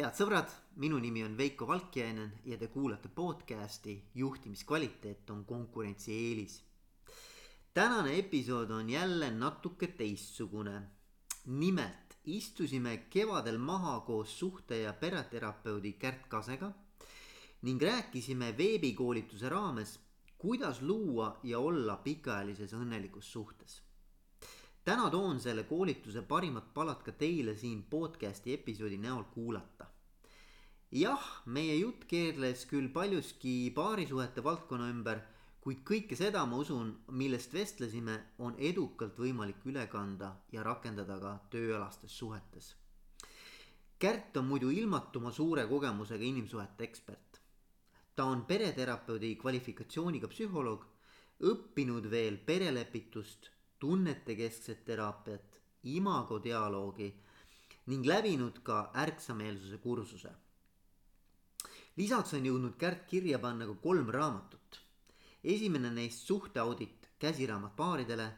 head sõbrad, minu nimi on Veiko Valkjainen ja te kuulate podcasti Juhtimiskvaliteet on konkurentsieelis. tänane episood on jälle natuke teistsugune. nimelt istusime kevadel maha koos suhte- ja pereterapeudi Kärt Kasega ning rääkisime veebikoolituse raames, kuidas luua ja olla pikaajalises õnnelikus suhtes täna toon selle koolituse parimad palad ka teile siin podcast'i episoodi näol kuulata. jah, meie jutt keerles küll paljuski paarisuhete valdkonna ümber, kuid kõike seda, ma usun, millest vestlesime, on edukalt võimalik üle kanda ja rakendada ka tööalastes suhetes. Kärt on muidu ilmatuma suure kogemusega inimsuhete ekspert. ta on pereterapeudi kvalifikatsiooniga psühholoog, õppinud veel perelepitust tunnetekeskset teraapiat, imagodialoogi ning läbinud ka ärksameelsuse kursuse. lisaks on jõudnud Kärt kirja panna ka kolm raamatut. esimene neist suhteaudit, käsiraamat paaridele,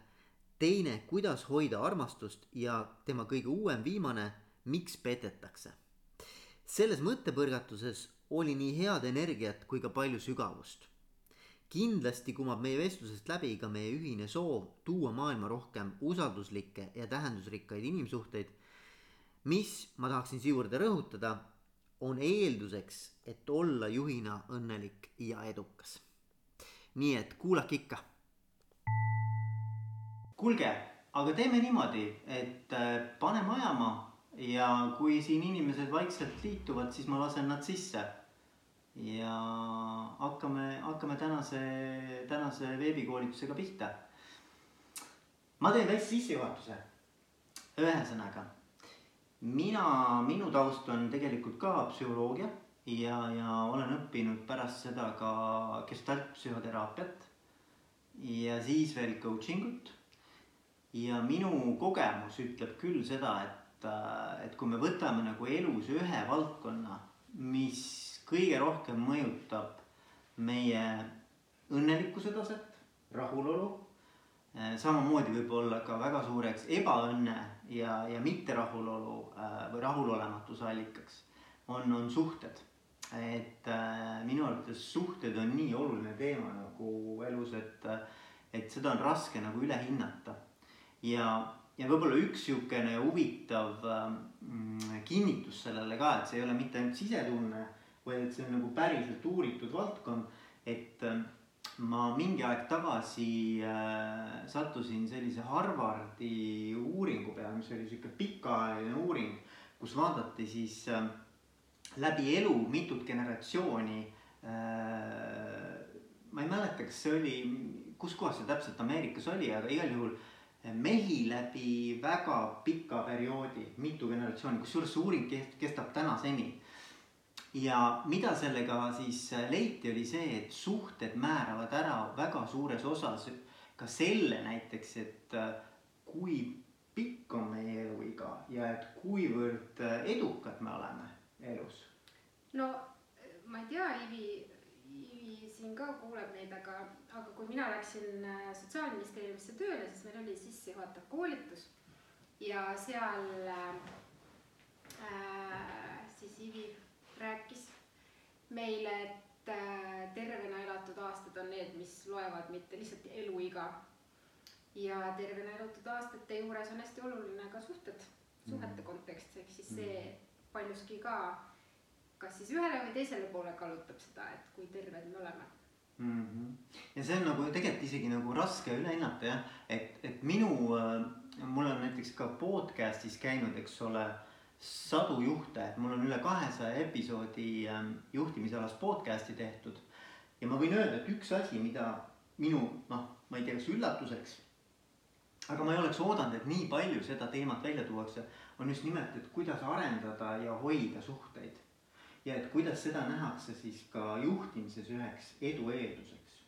teine, kuidas hoida armastust ja tema kõige uuem viimane, miks petetakse. selles mõttepõrgatuses oli nii head energiat kui ka palju sügavust kindlasti kumab meie vestlusest läbi ka meie ühine soov tuua maailma rohkem usalduslikke ja tähendusrikkaid inimsuhteid, mis, ma tahaksin siia rõhutada, on eelduseks, et olla juhina õnnelik ja edukas. nii et kuulake ikka. kuulge, aga teeme niimoodi, et äh, paneme ajama ja kui siin inimesed vaikselt liituvad, siis ma lasen nad sisse ja hakkame, hakkame tänase, tänase veebikoolitusega pihta. ma teen väikse sissejuhatuse. ühesõnaga, mina, minu taust on tegelikult ka psühholoogia ja, ja olen õppinud pärast seda ka gestaltpsühhoteraapiat ja siis veel coaching ut. ja minu kogemus ütleb küll seda, et, et kui me võtame nagu elus ühe valdkonna, mis kõige rohkem mõjutab meie õnnelikkuse taset, rahulolu. Eh, samamoodi võib olla ka väga suureks ebaõnne ja, ja mitterahulolu eh, või rahulolematuse allikaks on, on suhted. et äh, minu arvates suhted on nii oluline teema nagu elus, et, et seda on raske nagu üle hinnata. ja, ja võib-olla üks sihukene huvitav äh, kinnitus sellele ka, et see ei ole mitte ainult sisetunne vaid et see on nagu päriselt uuritud valdkond, et äh, ma mingi aeg tagasi äh, sattusin sellise Harvardi uuringu peale, mis oli sihuke pikaajaline uuring, kus vaadati siis äh, läbi elu mitut generatsiooni äh,. ma ei mäleta, kas see oli, kus kohas see täpselt Ameerikas oli, aga igal juhul mehi läbi väga pika perioodi, mitu generatsiooni, kusjuures see uuring kestab tänaseni ja mida sellega siis leiti, oli see, et suhted määravad ära väga suures osas ka selle näiteks, et äh, kui pikk on meie eluiga ja et kuivõrd äh, edukad me oleme elus. no ma ei tea, Ivi, Ivi siin ka kuuleb neid, aga, aga kui mina läksin äh, Sotsiaalministeeriumisse tööle, siis meil oli sissejuhatav koolitus ja seal äh, siis Ivi rääkis meile, et äh, tervena elatud aastad on need, mis loevad, mitte lihtsalt eluiga. ja tervena elatud aastate juures on hästi oluline ka suhted, suhete mm. kontekst, ehk siis see mm. paljuski ka kas siis ühele või teisele poole kallutab seda, et kui terved me oleme mm. -hmm. ja see on nagu tegelikult isegi nagu raske üle hinnata jah, et, et minu äh,, mul on näiteks ka podcast'is käinud, eks ole äh, sadu juhte, mul on üle kahesaja episoodi ähm, juhtimisalast podcast'i tehtud. ja ma võin öelda, et üks asi, mida minu noh, ma ei tea, kas üllatuseks, aga ma ei oleks oodanud, et nii palju seda teemat välja tuuakse, on just nimelt, et kuidas arendada ja hoida suhteid. ja et kuidas seda nähakse siis ka juhtimises üheks edu eelduseks.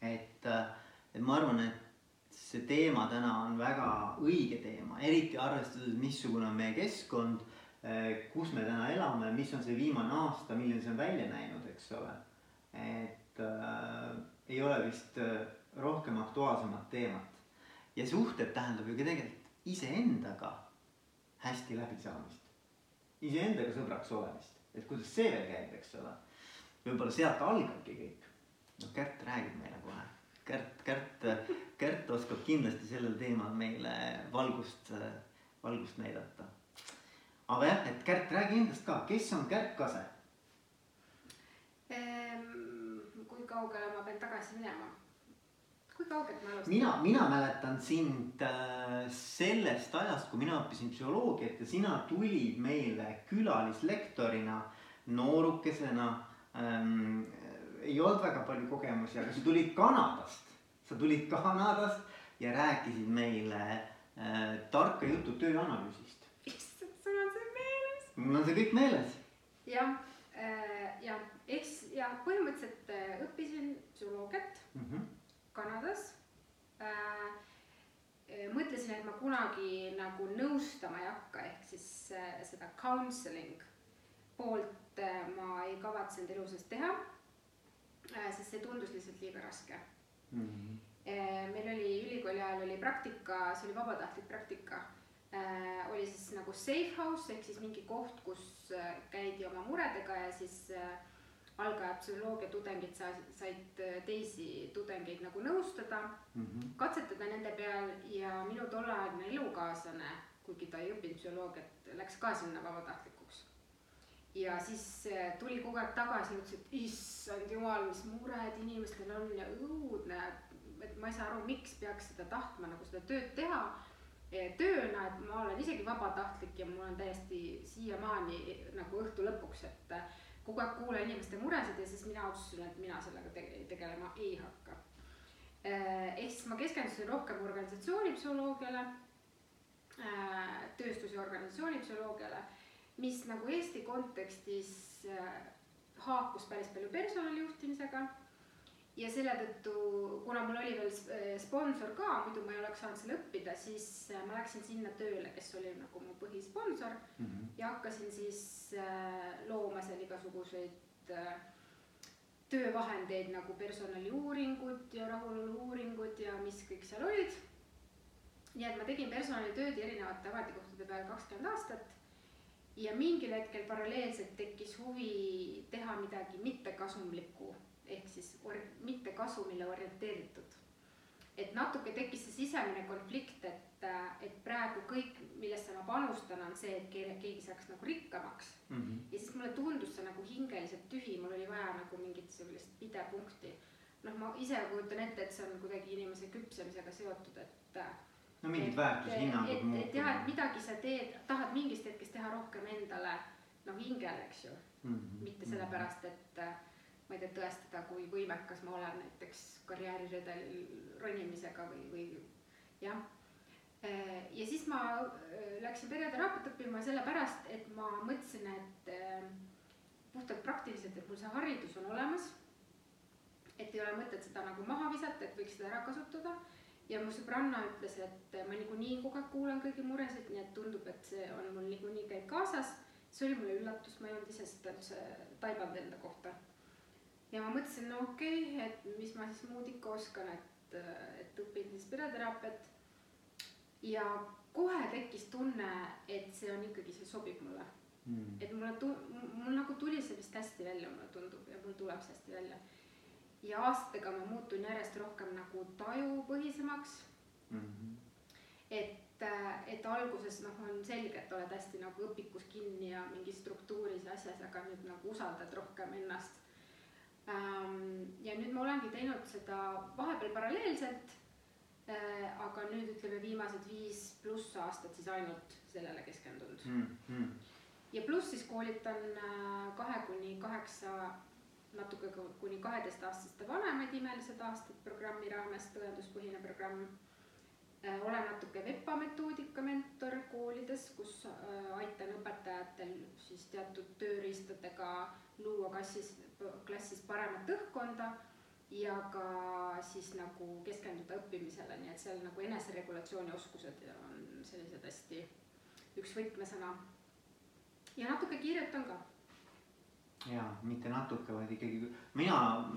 et, äh, et ma arvan, et see teema täna on väga õige teema, eriti arvestades, missugune on meie keskkond Eh, kus me täna elame, mis on see viimane aasta, milline see on välja näinud, eks ole. et äh, ei ole vist äh, rohkem aktuaalsemat teemat. ja suhted tähendab ju ka tegelikult iseendaga hästi läbisaamist. iseendaga sõbraks olemist, et kuidas see veel käib, eks ole. võib-olla sealt algabki kõik. noh, Kärt räägib meile kohe. Kärt, Kärt, Kärt oskab kindlasti sellel teemal meile valgust, valgust näidata. aga jah, et Kärt, räägi endast ka, kes on Kärt Kase? Ehm, kui kaugele ma pean tagasi minema? kui kaugelt ma alustan? mina, mina mäletan sind äh, sellest ajast, kui mina õppisin psühholoogiat ja sina tulid meile külalislektorina, noorukesena ähm,. Ei olnud väga palju kogemusi, aga sa tulid Kanadast, sa tulid Kanadast ja rääkisid meile äh, tarka juttu tööanalüüsist. issand, sul on see meeles? mul on see kõik meeles. jah äh,, ja eks ja põhimõtteliselt äh, õppisin psühholoogiat Mm -hmm. Kanadas äh,. mõtlesin, et ma kunagi nagu nõustama ei hakka, ehk siis äh, seda counseling poolt äh, ma ei kavatsenud elu sees teha äh,. Sest see tundus lihtsalt liiga raske Mm -hmm. äh,. meil oli ülikooli ajal oli praktika, see oli vabatahtlik praktika äh,. oli siis nagu safe house ehk siis mingi koht, kus äh, käidi oma muredega ja siis äh, algajad psühholoogia tudengid said, said äh, teisi tudengeid nagu nõustada, Mm -hmm. katsetada nende peal ja minu tolleaegne elukaaslane, kuigi ta ei õppinud psühholoogiat, läks ka sinna vabatahtlikuks. Ja siis äh, tuli kogu aeg tagasi ütles, et issand jumal, mis mured inimestel on ja õudne, et ma ei saa aru, miks peaks seda tahtma nagu seda tööd teha eh, tööna, et ma olen isegi vabatahtlik ja mul on täiesti siiamaani nagu õhtu lõpuks, et äh, kogu aeg kuulan inimeste muresid ja siis mina otsustasin, et mina sellega tege-, tegelema ei hakka. ehk siis ma keskendusin rohkem organisatsioonipsühholoogiale, tööstus- ja organisatsioonipsühholoogiale, mis nagu Eesti kontekstis äh, haakus päris palju personalijuhtimisega ja selle tõttu, kuna mul oli veel äh, sponsor ka, muidu ma ei oleks saanud seal õppida, siis äh, ma läksin sinna tööle, kes oli nagu mu põhisponsor Mm -hmm. ja hakkasin siis looma seal igasuguseid töövahendeid nagu personaliuuringud ja rahulolu-uuringud ja mis kõik seal olid. nii et ma tegin personalitööd erinevate ametikohtade peal kakskümmend aastat ja mingil hetkel paralleelselt tekkis huvi teha midagi mittekasumlikku ehk siis or-, mitte kasumile orienteeritud. et natuke tekkis see sisemine konflikt, et, et praegu kõik, millesse ma panustan, on see, et keegi, keegi saaks nagu rikkamaks. Mm -hmm. ja siis mulle tundus see nagu hingeliselt tühi, mul oli vaja nagu mingit sellist pidepunkti. noh, ma ise kujutan ette, et see on kuidagi inimese küpsemisega seotud, et no mingid väärtushinnangud et, et jah, et midagi sa teed, tahad mingist hetkest teha rohkem endale noh, hingele, eks ju mm. -hmm. mitte sellepärast, et ma ei tea, tõestada, kui võimekas ma olen näiteks karjääriredelil ronimisega või, või jah. ja siis ma äh, läksin pereteraapiat õppima sellepärast, et ma mõtlesin, et äh, puhtalt praktiliselt, et mul see haridus on olemas. et ei ole mõtet seda nagu maha visata, et võiks seda ära kasutada. Ja mu sõbranna ütles, et ma niikuinii kogu aeg kuulan kõigi muresid, nii et tundub, et see on mul niikuinii käib kaasas. see oli mulle üllatus, ma ei olnud ise seda üldse taibanud enda kohta. ja ma mõtlesin, no okei okay,, et mis ma siis muud ikka oskan, et, et õpin siis pereteraapiat. ja kohe tekkis tunne, et see on ikkagi, see sobib mulle Mm. et mulle tu-, mul nagu tuli see vist hästi välja, mulle tundub ja mul tuleb see hästi välja. Ja aastatega ma muutun järjest rohkem nagu tajupõhisemaks. Mm -hmm. et, et alguses noh, on selge, et oled hästi nagu õpikus kinni ja mingis struktuuris ja asjas, aga nüüd nagu usaldad rohkem ennast. ja nüüd ma olengi teinud seda vahepeal paralleelselt. aga nüüd ütleme viimased viis pluss aastat siis ainult sellele keskendunud Mm -hmm. ja pluss siis koolitan äh, kahe kuni kaheksa, natuke kuni kaheteistaastaste vanemaid imelised aastad programmi raames, tõenduspõhine programm. olen natuke VEPA metoodika mentor koolides, kus äh, aitan õpetajatel siis teatud tööriistadega luua klassis, klassis paremat õhkkonda ja ka siis nagu keskenduda õppimisele, nii et seal nagu eneseregulatsiooni oskused on sellised hästi üks võtmesõna ja natuke kirjutan ka. Ja mitte natuke, vaid ikkagi mina,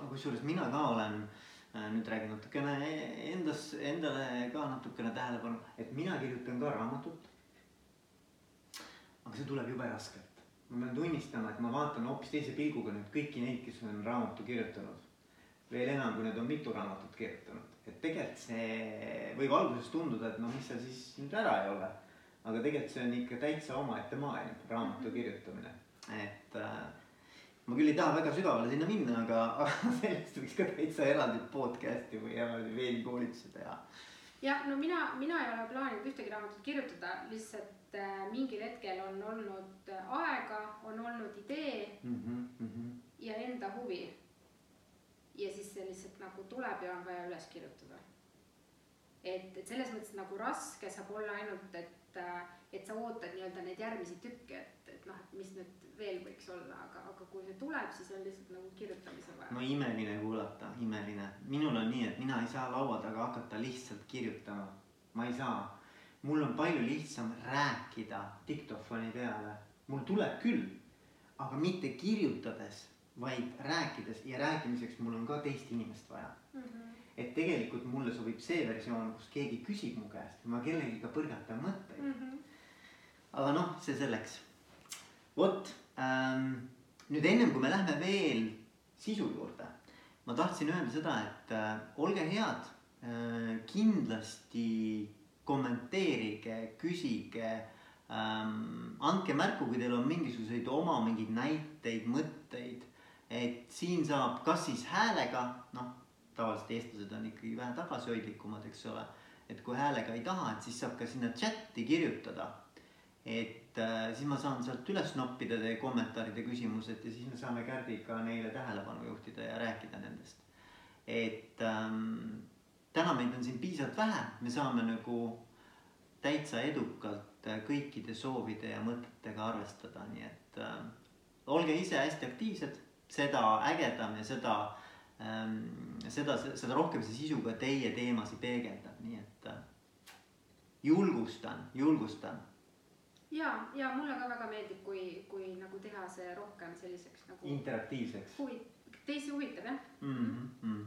kusjuures mina ka olen äh, nüüd räägin natukene endas, endale ka natukene tähelepanu, et mina kirjutan ka raamatut. aga see tuleb jube raskelt. ma pean tunnistama, et ma vaatan hoopis teise pilguga nüüd kõiki neid, kes on raamatu kirjutanud. veel enam, kui need on mitu raamatut kirjutanud, et tegelikult see võib alguses tunduda, et noh, mis seal siis nüüd ära ei ole. aga tegelikult see on ikka täitsa omaette maailm, raamatu kirjutamine, et äh, ma küll ei taha väga sügavale sinna minna, aga, sellest võiks ka täitsa eraldi podcast'i või eraldi veebikoolituse teha. ja no mina, mina ei ole plaaninud ühtegi raamatut kirjutada, lihtsalt äh, mingil hetkel on olnud äh, aega, on olnud idee Mm -hmm, mm -hmm. ja enda huvi. ja siis see lihtsalt nagu tuleb ja on vaja üles kirjutada. et, et selles mõttes nagu raske saab olla ainult, et, äh, et sa ootad nii-öelda neid järgmisi tükke, et, et noh, et mis nüüd veel võiks olla, aga, aga kui see tuleb, siis on lihtsalt nagu kirjutamisel vaja no imeline kuulata, imeline. minul on nii, et mina ei saa laua taga hakata lihtsalt kirjutama. ma ei saa. mul on palju lihtsam rääkida diktofoni peale. mul tuleb küll, aga mitte kirjutades, vaid rääkides ja rääkimiseks mul on ka teist inimest vaja. mm. -hmm. Et tegelikult mulle sobib see versioon, kus keegi küsib mu käest ja ma kellegiga põrgatan mõtteid. Mm -hmm. aga noh, see selleks. vot ähm, nüüd ennem kui me lähme veel sisu juurde, ma tahtsin öelda seda, et äh, olge head äh,, kindlasti kommenteerige, küsige ähm,, andke märku, kui teil on mingisuguseid oma mingeid näiteid, mõtteid. et siin saab, kas siis häälega, noh, tavaliselt eestlased on ikkagi vähe tagasihoidlikumad, eks ole. et kui häälega ei taha, et siis saab ka sinna chati kirjutada et äh, siis ma saan sealt üles noppida teie kommentaarid ja küsimused ja siis me saame Kärdiga neile tähelepanu juhtida ja rääkida nendest. et ähm, täna meid on siin piisavalt vähe, me saame nagu täitsa edukalt äh, kõikide soovide ja mõtetega arvestada, nii et äh, olge ise hästi aktiivsed, seda ägedam ja seda ähm,, seda, seda rohkem see sisu ka teie teemasid peegeldab, nii et äh, julgustan, julgustan ja, ja mulle ka väga meeldib, kui, kui nagu teha see rohkem selliseks nagu interaktiivseks huvi, teisi huvitab jah mm. -hmm.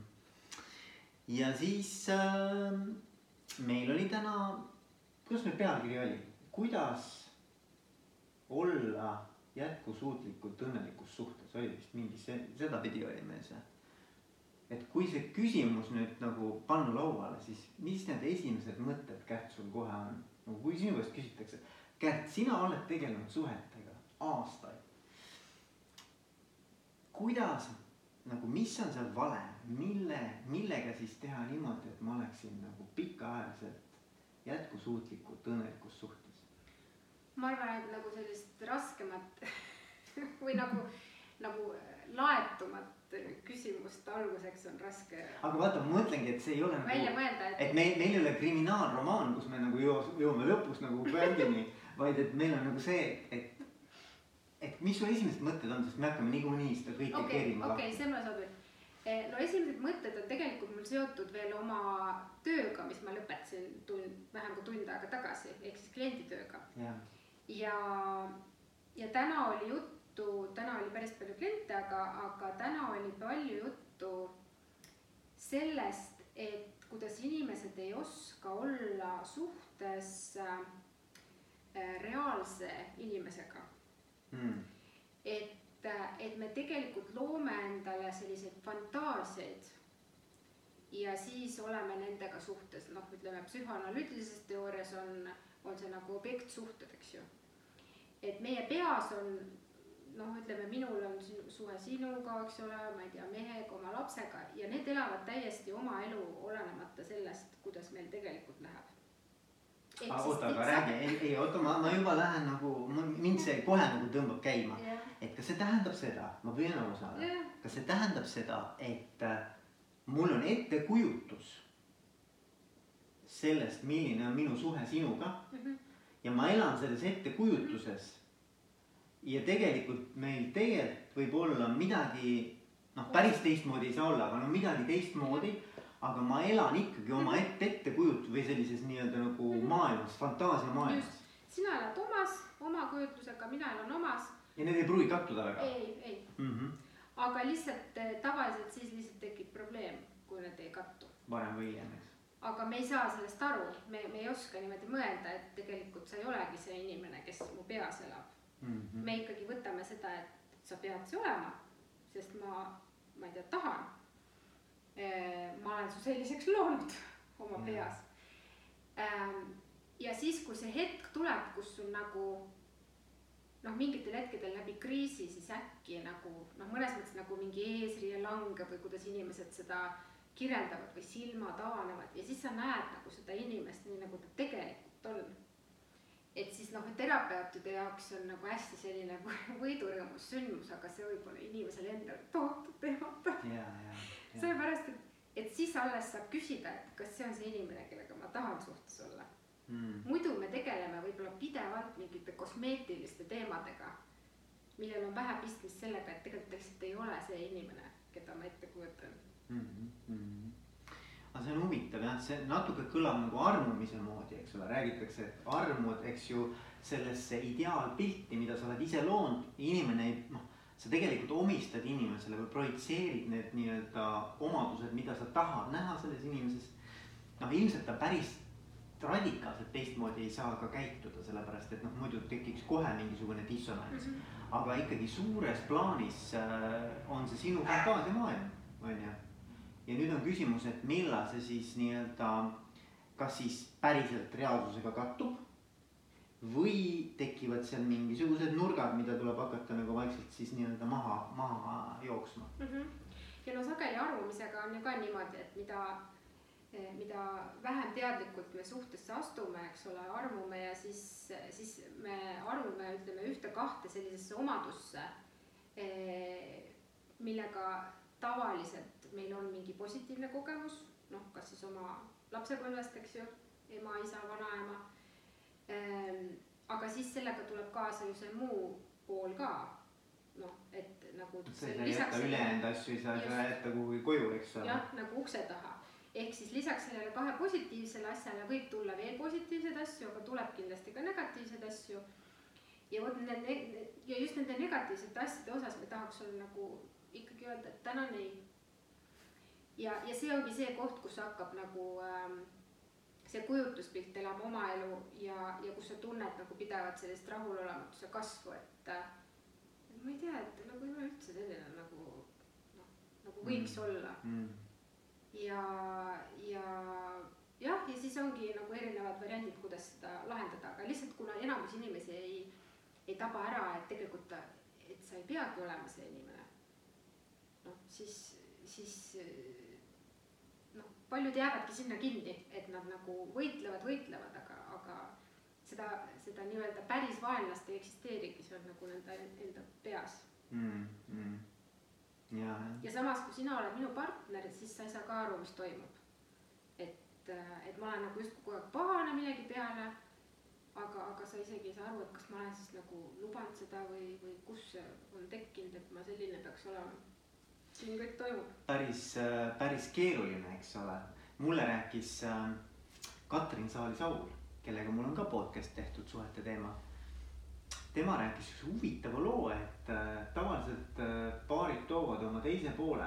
ja siis äh, meil oli täna, kuidas meil pealkiri oli, kuidas olla jätkusuutlikult õnnelikus suhtes, oli vist mingi see, sedapidi oli meil see. Et kui see küsimus nüüd nagu panna lauale, siis mis need esimesed mõtted Kärt sul kohe on, nagu kui sinu käest küsitakse Kärt, sina oled tegelenud suhetega aastaid. kuidas nagu, mis on seal vale, mille, millega siis teha niimoodi, et ma oleksin nagu pikaajaliselt jätkusuutlikult õnnelikus suhtes? ma arvan, et nagu sellist raskemat või nagu, nagu laetumat küsimust alguseks on raske. aga vaata, ma mõtlengi, et see ei ole välja nagu, mõelda, et. et meil, meil ei ole kriminaalromaan, kus me nagu jõu-, jõuame lõpus nagu brändini vaid et meil on nagu see, et, et mis su esimesed mõtted on, sest me hakkame niikuinii seda kõike okei, kerima okei, see mulle sobib. no esimesed mõtted on tegelikult mul seotud veel oma tööga, mis ma lõpetasin tund, vähem kui tund aega tagasi, ehk siis klienditööga. ja, ja, ja täna oli juttu, täna oli päris palju kliente, aga, aga täna oli palju juttu sellest, et kuidas inimesed ei oska olla suhtes äh, reaalse inimesega mm. et, et me tegelikult loome endale selliseid fantaasiaid ja siis oleme nendega suhtes, noh, ütleme psühhoanalüütilises teoorias on, on see nagu objektsuhted, eks ju. et meie peas on noh, ütleme, minul on suhe sinuga, eks ole, ma ei tea, mehega, oma lapsega ja need elavad täiesti oma elu, olenemata sellest, kuidas meil tegelikult läheb oota, aga räägi, ei, ei oota, ma, ma juba lähen nagu, mind see kohe nagu tõmbab käima yeah.. et kas see tähendab seda, ma püüan aru saada yeah., kas see tähendab seda, et äh, mul on ettekujutus sellest, milline on minu suhe sinuga mm -hmm. ja ma elan selles ettekujutuses. Ja tegelikult meil tegelikult võib olla midagi, noh, päris teistmoodi ei saa olla, aga no midagi teistmoodi aga ma elan ikkagi oma Mhm. ette, ettekujut- või sellises nii-öelda nagu maailmas, fantaasiamaailmas. sina elad omas, oma kujutlusega, mina elan omas. ja need ei pruugi kattuda väga ei, ei, mm. -hmm. aga lihtsalt eh, tavaliselt siis lihtsalt tekib probleem, kui need ei kattu. varem või hiljem, eks. aga me ei saa sellest aru, me, me ei oska niimoodi mõelda, et tegelikult sa ei olegi see inimene, kes mu peas elab Mm -hmm. me ikkagi võtame seda, et sa pead see olema, sest ma, ma ei tea, tahan. ma olen su selliseks loonud oma peas. ja siis, kui see hetk tuleb, kus sul nagu noh, mingitel hetkedel läbi kriisi siis äkki nagu noh, mõnes mõttes nagu mingi eesriie langeb või kuidas inimesed seda kirjeldavad või silmad avanevad ja siis sa näed nagu seda inimest nii, nagu ta tegelikult on. Et siis noh, terapeutide jaoks on nagu hästi selline võidurõõmus sündmus, aga see võib olla inimesele endale tohutult ehmatav. sellepärast, et, et siis alles saab küsida, et kas see on see inimene, kellega ma tahan suhtes olla mm.. muidu me tegeleme võib-olla pidevalt mingite kosmeetiliste teemadega, millel on vähe pistmist sellega, et tegelikult lihtsalt ei ole see inimene, keda ma ette kujutan mm. -hmm. Aga see on huvitav jah, see natuke kõlab nagu armumise moodi, eks ole, räägitakse, et armud, eks ju, sellesse ideaalpilti, mida sa oled ise loonud, inimene ei noh sa tegelikult omistad inimesele või projitseerid need nii-öelda omadused, mida sa tahad näha selles inimeses. noh, ilmselt ta päris radikaalselt teistmoodi ei saa ka käituda, sellepärast et noh, muidu tekiks kohe mingisugune dissonants. -hmm. aga ikkagi suures plaanis äh, on see sinu fantaasiamaailm, on ju. Ja nüüd on küsimus, et millal see siis nii-öelda, kas siis päriselt reaalsusega kattub või tekivad seal mingisugused nurgad, mida tuleb hakata nagu vaikselt siis nii-öelda maha, maha jooksma mm. -hmm. ja no sageli armumisega on ju ka niimoodi, et mida Eh, mida vähem teadlikult me suhtesse astume, eks ole, armume ja siis, siis me armume, ütleme ühte-kahte sellisesse omadusse, eh, millega tavaliselt meil on mingi positiivne kogemus, noh, kas siis oma lapsepõlvest, eks ju, ema, isa, vanaema. Ehm, aga siis sellega tuleb kaasa ju see muu pool ka, noh, et nagu. sa ei saa jätta ülejäänud asju, ei saa jätta kuhugi koju, eks ole. jah, nagu ukse taha ehk siis lisaks sellele kahe positiivsele asjale võib tulla veel positiivseid asju, aga tuleb kindlasti ka negatiivseid asju. ja vot need ja just nende negatiivsete asjade osas me tahaks olla nagu ikkagi öelda, et täna ei. ja, ja see ongi see koht, kus hakkab nagu ähm, see kujutluspilt elama oma elu ja, ja kus sa tunned nagu pidevat sellist rahulolematuse kasvu, et äh, ma ei tea, et nagu ei ole üldse selline nagu noh, nagu võiks mm. olla mm ja, ja jah, ja siis ongi nagu erinevad variandid, kuidas seda lahendada, aga lihtsalt kuna enamus inimesi ei, ei taba ära, et tegelikult, et sa ei peagi olema see inimene. Noh, siis, siis noh, paljud jäävadki sinna kinni, et nad nagu võitlevad, võitlevad, aga, aga seda, seda nii-öelda päris vaenlast ei eksisteerigi, see on nagu nende enda peas mm,. Mm ja, ja samas, kui sina oled minu partner, siis sa ei saa ka aru, mis toimub. et, et ma olen nagu justkui kogu aeg pahane millegi peale, aga, aga sa isegi ei saa aru, et kas ma olen siis nagu lubanud seda või, või kus see on tekkinud, et ma selline peaks olema. Siin kõik toimub. päris, äh, päris keeruline, eks ole. mulle rääkis äh, Katrin Saali-Saul, kellega mul on ka podcast tehtud suhete teemal tema rääkis üks huvitava loo, et äh, tavaliselt paarid toovad oma teise poole.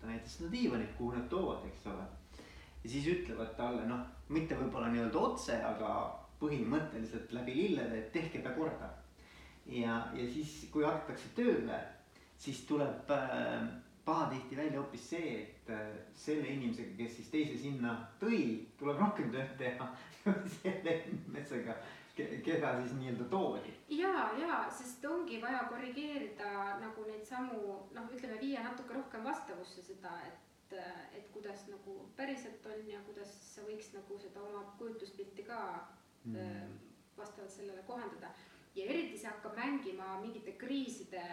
ta näitas seda diivanit, kuhu nad toovad, eks ole. ja siis ütlevad talle noh, mitte võib-olla nii-öelda otse, aga põhimõtteliselt läbi lillede, et tehke ta korda. ja, ja siis, kui hakatakse tööle, siis tuleb äh, pahatihti välja hoopis see, et äh, selle inimesega, kes siis teise sinna tõi, tuleb rohkem tööd teha selle inimesega keda siis nii-öelda toodi. ja, ja sest ongi vaja korrigeerida nagu neid samu noh, ütleme viia natuke rohkem vastavusse seda, et, et kuidas nagu päriselt on ja kuidas sa võiks nagu seda oma kujutluspilti ka mm. vastavalt sellele kohandada. ja eriti see hakkab mängima mingite kriiside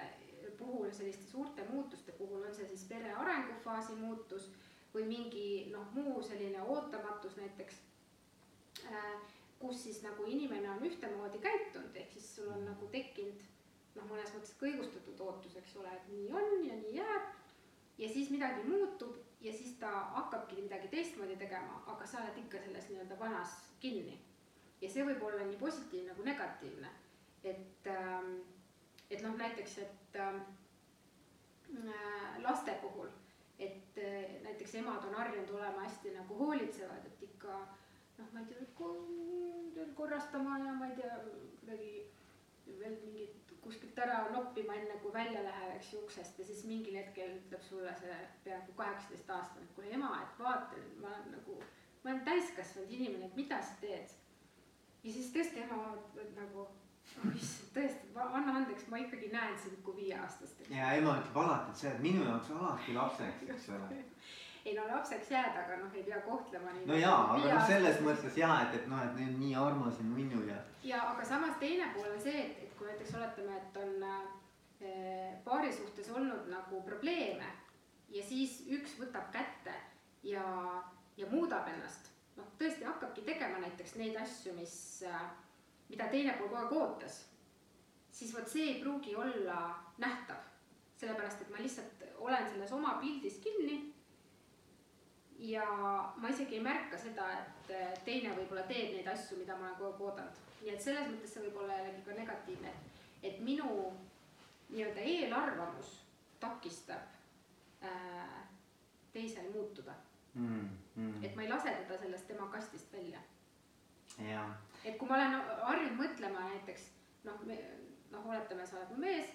puhul, selliste suurte muutuste puhul, on see siis pere arengufaasi muutus või mingi noh, muu selline ootamatus näiteks äh, kus siis nagu inimene on ühtemoodi käitunud, ehk siis sul on nagu tekkinud noh, mõnes mõttes ka õigustatud ootus, eks ole, et nii on ja nii jääb. ja siis midagi muutub ja siis ta hakkabki midagi teistmoodi tegema, aga sa oled ikka selles nii-öelda vanas kinni. ja see võib olla nii positiivne kui negatiivne. et, ähm, et noh, näiteks, et äh, laste puhul, et äh, näiteks emad on harjunud olema hästi nagu hoolitsevad, et ikka noh, ma ei tea, korrastama ja ma ei tea, kuidagi veel mingit kuskilt ära noppima, enne kui välja läheb, eks ju, uksest ja siis mingil hetkel ütleb sulle see peaaegu kaheksateist aastane, et kuule ema, et vaata nüüd, ma olen nagu, ma olen täiskasvanud inimene, et mida sa teed. ja siis tõesti ema vaatab et nagu, issand, tõesti, anna andeks, ma ikkagi näen sind kui viieaastast. ja ema ütleb alati, et sa jääd minu jaoks alati lapseks, eks ole ei no lapseks jääd, aga noh, ei pea kohtlema nii. no jaa, aga noh, selles mõttes jaa, et, et noh, et nüüd nii armas ja nunnu ja. ja aga samas teine pool on see, et, et kui näiteks oletame, et on äh, paari suhtes olnud nagu probleeme ja siis üks võtab kätte ja, ja muudab ennast, noh, tõesti hakkabki tegema näiteks neid asju, mis äh,, mida teine pool kogu aeg ootas, siis vot see ei pruugi olla nähtav, sellepärast et ma lihtsalt olen selles oma pildis kinni ja ma isegi ei märka seda, et eh, teine võib-olla teeb neid asju, mida ma olen kogu aeg oodanud. nii et selles mõttes see võib olla jällegi ka negatiivne, et, minu nii-öelda eelarvamus takistab äh, teisel muutuda mm,. Mm. et ma ei lase teda sellest tema kastist välja. Et kui ma olen harjunud mõtlema näiteks noh, noh, oletame, sa oled mu mees,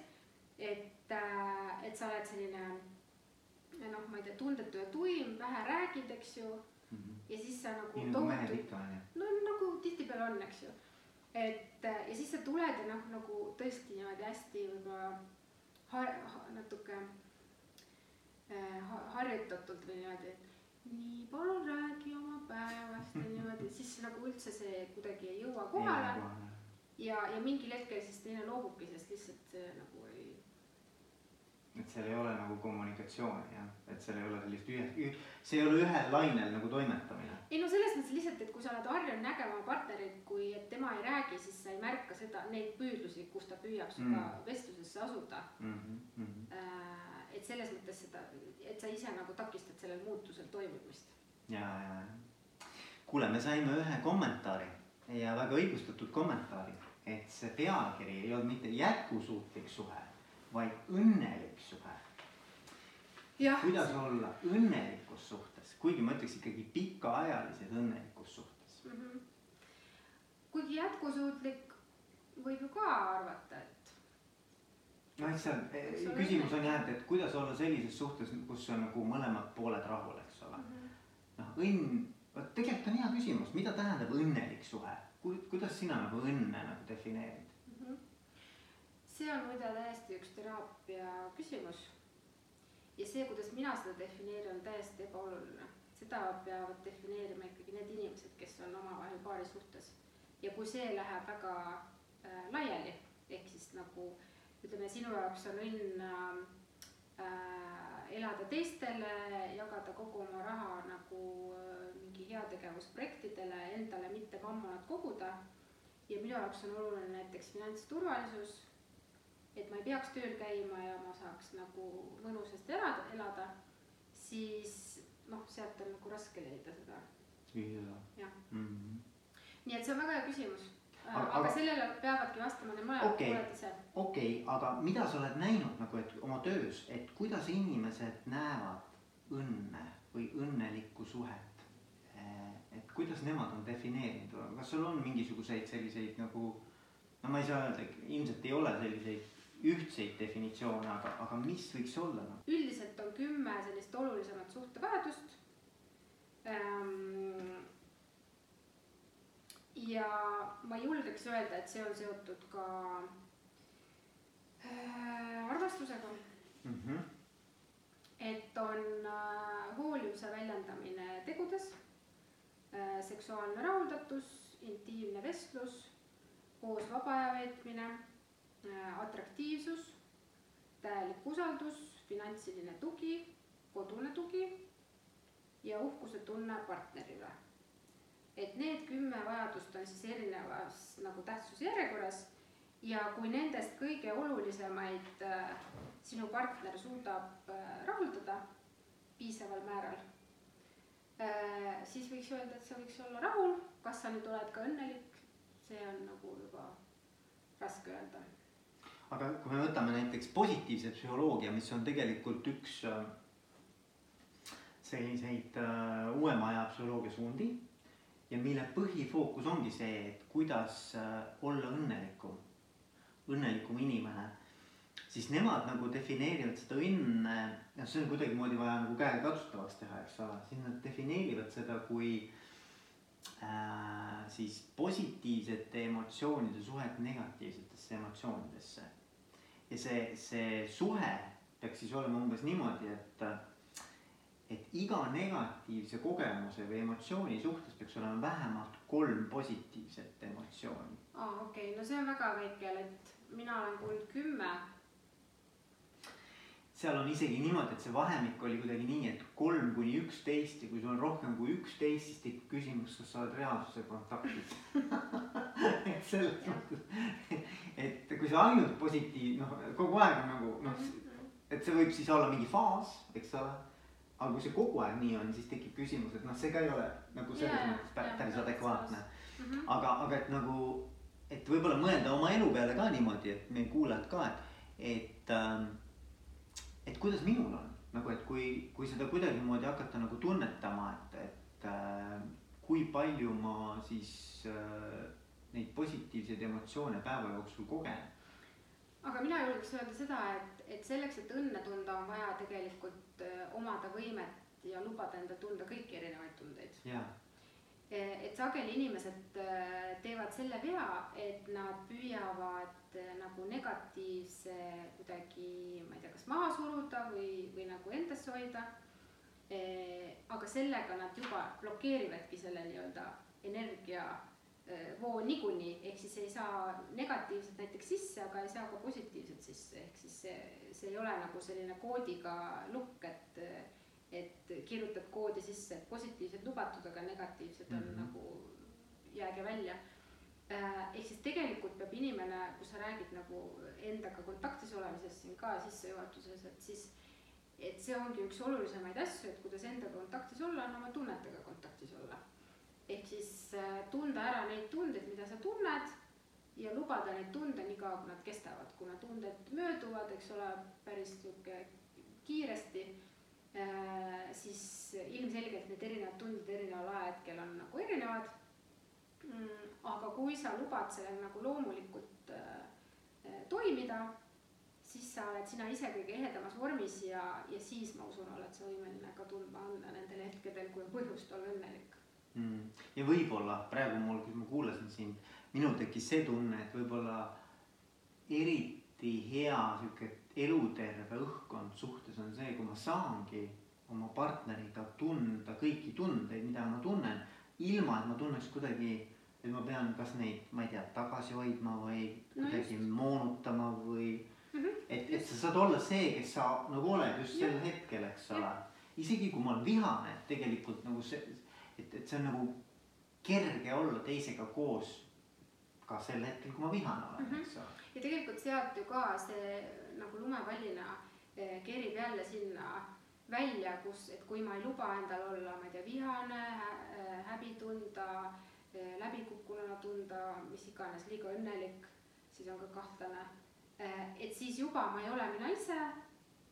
et äh,, et sa oled selline noh, ma ei tea, tundetu ja tuim, vähe räägid, eks ju mm. -hmm. ja siis sa nagu. nii nagu mehed ikka on ju. no nagu tihtipeale on, eks ju. et ja siis sa tuled ja noh, nagu tõesti niimoodi hästi võib-olla har-, natuke äh, harjutatult või niimoodi, nii, palun räägi oma päevast ja niimoodi, siis nagu üldse see kuidagi ei jõua kohale. ja, ja mingil hetkel siis teine loobubki, sest lihtsalt see nagu ei et seal ei ole nagu kommunikatsiooni jah, et seal ei ole sellist ühe, see ei ole ühel lainel nagu toimetamine. ei no selles mõttes lihtsalt, et kui sa oled harjunud nägema partnerit, kui et tema ei räägi, siis sa ei märka seda, neid püüdlusi, kus ta püüab sinuga mm. vestlusesse asuda mm. -hmm. Et selles mõttes seda, et sa ise nagu takistad sellel muutusel toimumist. ja, ja, ja. kuule, me saime ühe kommentaari ja väga õigustatud kommentaari, et see pealkiri ei olnud mitte jätkusuutlik suhe vaid õnnelik suhe. kuidas olla õnnelikus suhtes, kuigi ma ütleks ikkagi pikaajalises õnnelikus suhtes mm. -hmm. kuigi jätkusuutlik võib ju ka arvata, et. Noh, eks see on, küsimus on jah, et, et kuidas olla sellises suhtes, kus on nagu mõlemad pooled rahul, eks ole mm -hmm.. noh, õnn, vot tegelikult on hea küsimus, mida tähendab õnnelik suhe, kuidas sina nagu õnne nagu defineerid? see on muide täiesti üks teraapia küsimus. ja see, kuidas mina seda defineerin, on täiesti ebaoluline. seda peavad defineerima ikkagi need inimesed, kes on omavahel paari suhtes. ja kui see läheb väga äh, laiali, ehk siis nagu ütleme, sinu jaoks on õnn äh, elada teistele, jagada kogu oma raha nagu äh, mingi heategevusprojektidele, endale mitte mammonat koguda. ja minu jaoks on oluline näiteks finantsturvalisus et ma ei peaks tööl käima ja ma saaks nagu mõnusasti elada, elada, siis noh, sealt on nagu raske leida seda. jah -hmm., nii et see on väga hea küsimus aga, aga, sellele peavadki vastama need mõlemad okay, pooled ise. okei okay,, aga mida sa oled näinud nagu, et oma töös, et kuidas inimesed näevad õnne või õnnelikku suhet? Eh, et kuidas nemad on defineerinud, kas sul on mingisuguseid selliseid nagu, no ma ei saa öelda, ilmselt ei ole selliseid ühtseid definitsioone, aga, aga mis võiks olla noh? üldiselt on kümme sellist olulisemat suhtevajadust ähm,. Ja ma julgeks öelda, et see on seotud ka äh, armastusega mm. -hmm. et on äh, hoolivuse väljendamine tegudes äh,, seksuaalne rahuldatus, intiimne vestlus, koos vaba aja veetmine Äh, atraktiivsus, täielik usaldus, finantsiline tugi, kodune tugi ja uhkuse tunne partneri üle. Et need kümme vajadust on siis erinevas nagu tähtsuse järjekorras ja kui nendest kõige olulisemaid äh, sinu partner suudab äh, rahuldada piisaval määral äh,, siis võiks öelda, et sa võiks olla rahul, kas sa nüüd oled ka õnnelik, see on nagu juba raske öelda. Aga kui me võtame näiteks positiivse psühholoogia, mis on tegelikult üks äh, selliseid uh, uuema aja psühholoogia suundi ja mille põhifookus ongi see, et kuidas uh, olla õnnelikum, õnnelikum inimene. siis nemad nagu defineerivad seda õnne, noh, see on kuidagimoodi vaja nagu käegakatsutavaks teha, eks ole, siis nad defineerivad seda kui äh, siis positiivsete emotsioonide suhet negatiivsetesse emotsioonidesse. ja see, see suhe peaks siis olema umbes niimoodi, et et iga negatiivse kogemuse või emotsiooni suhtes peaks olema vähemalt kolm positiivset emotsiooni. aa, okei okay., no see on väga väike, et mina olen kuulnud kümme seal on isegi niimoodi, et see vahemik oli kuidagi nii, et kolm kuni üksteist ja kui sul on rohkem kui üksteist, siis tekib küsimus, kas sa oled reaalsuse kontaktis et selles mõttes, et kui sa ainult positiiv, noh, kogu aeg on nagu noh, et see võib siis olla mingi faas, eks ole. Aga kui see kogu aeg nii on, siis tekib küsimus, et noh, see ka ei ole nagu selles yeah, mõttes päris, päris adekvaatne mm. -hmm. aga, aga et nagu, et võib-olla mõelda oma elu peale ka niimoodi, et meie kuulajad ka, et, et ähm, et kuidas minul on nagu, et kui, kui seda kuidagimoodi hakata nagu tunnetama, et, et äh, kui palju ma siis äh, neid positiivseid emotsioone päeva jooksul kogen. aga mina julgeks öelda seda, et, et selleks, et õnne tunda, on vaja tegelikult äh, omada võimet ja lubada endal tunda kõiki erinevaid tundeid. et sageli inimesed äh, teevad selle vea, et nad püüavad et nagu negatiivse kuidagi, ma ei tea, kas maha suruda või, või nagu endasse hoida. aga sellega nad juba blokeerivadki selle nii-öelda energiavoo niikuinii, ehk siis ei saa negatiivset näiteks sisse, aga ei saa ka positiivset sisse, ehk siis see, see ei ole nagu selline koodiga lukk, et et kirjutad koodi sisse, et positiivsed lubatud, aga negatiivsed on mm -hmm. nagu jääge välja Äh, ehk siis tegelikult peab inimene, kui sa räägid nagu endaga kontaktis olemisest siin ka sissejuhatuses, et siis, et see ongi üks olulisemaid asju, et kuidas endaga kontaktis olla, on oma tunnetega kontaktis olla. Ehk siis äh, tunda ära neid tundeid, mida sa tunned ja lubada neid tunde nii kaua, kui nad kestavad, kuna tunded mööduvad, eks ole, päris sihuke kiiresti äh,, siis ilmselgelt need erinevad tunded erineval ajahetkel on nagu erinevad mm,. aga kui sa lubad sellel nagu loomulikult äh, toimida, siis sa oled sina ise kõige ehedamas vormis ja, ja siis ma usun, oled sa võimeline ka tundma õnne nendel hetkedel, kui on põhjust olla õnnelik. Ja võib-olla praegu mul, kui ma kuulasin sind, minul tekkis see tunne, et võib-olla eriti hea sihuke eluterve õhkkond suhtes on see, kui ma saangi oma partneriga tunda kõiki tundeid, mida ma tunnen, ilma et ma tunneks kuidagi et ma pean kas neid, ma ei tea, tagasi hoidma või no kuidagi moonutama või mm. -hmm. et, et sa saad olla see, kes sa nagu oled just sel hetkel, eks ole. isegi kui ma olen vihane, tegelikult nagu see, et, et see on nagu kerge olla teisega koos ka sel hetkel, kui ma vihane olen mm, -hmm. eks ole. ja tegelikult sealt ju ka see nagu lumepallina eh, kerib jälle sinna välja, kus, et kui ma ei luba endal olla, ma ei tea, vihane hä, eh, häbi tunda Eh, läbikukkununa tunda, mis iganes, liiga õnnelik, siis on ka kahtlane. Et siis juba ma ei ole mina ise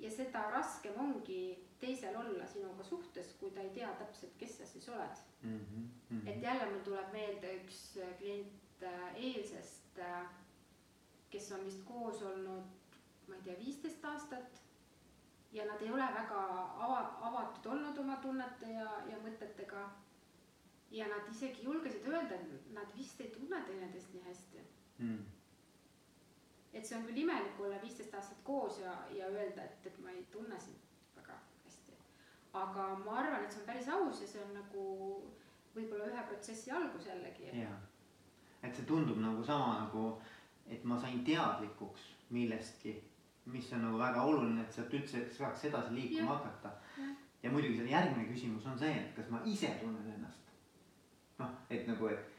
ja seda raskem ongi teisel olla sinuga suhtes, kui ta ei tea täpselt, kes sa siis oled mm. -hmm. et jälle mul tuleb meelde üks eh, klient eilsest, kes on vist koos olnud, ma ei tea, viisteist aastat ja nad ei ole väga ava-, avatud olnud oma tunnete ja, ja mõtetega ja nad isegi julgesid öelda, et nad vist ei tunne teineteist nii hästi mm.. Et see on küll imelik olla viisteist aastat koos ja, ja öelda, et, et ma ei tunne sind väga hästi. aga ma arvan, et see on päris aus ja see on nagu võib-olla ühe protsessi algus jällegi. jaa, et see tundub nagu sama nagu, et ma sain teadlikuks millestki, mis on nagu väga oluline, et sealt üldse saaks edasi liikuma ja. hakata. ja muidugi selle järgmine küsimus on see, et kas ma ise tunnen ennast noh, et nagu, et,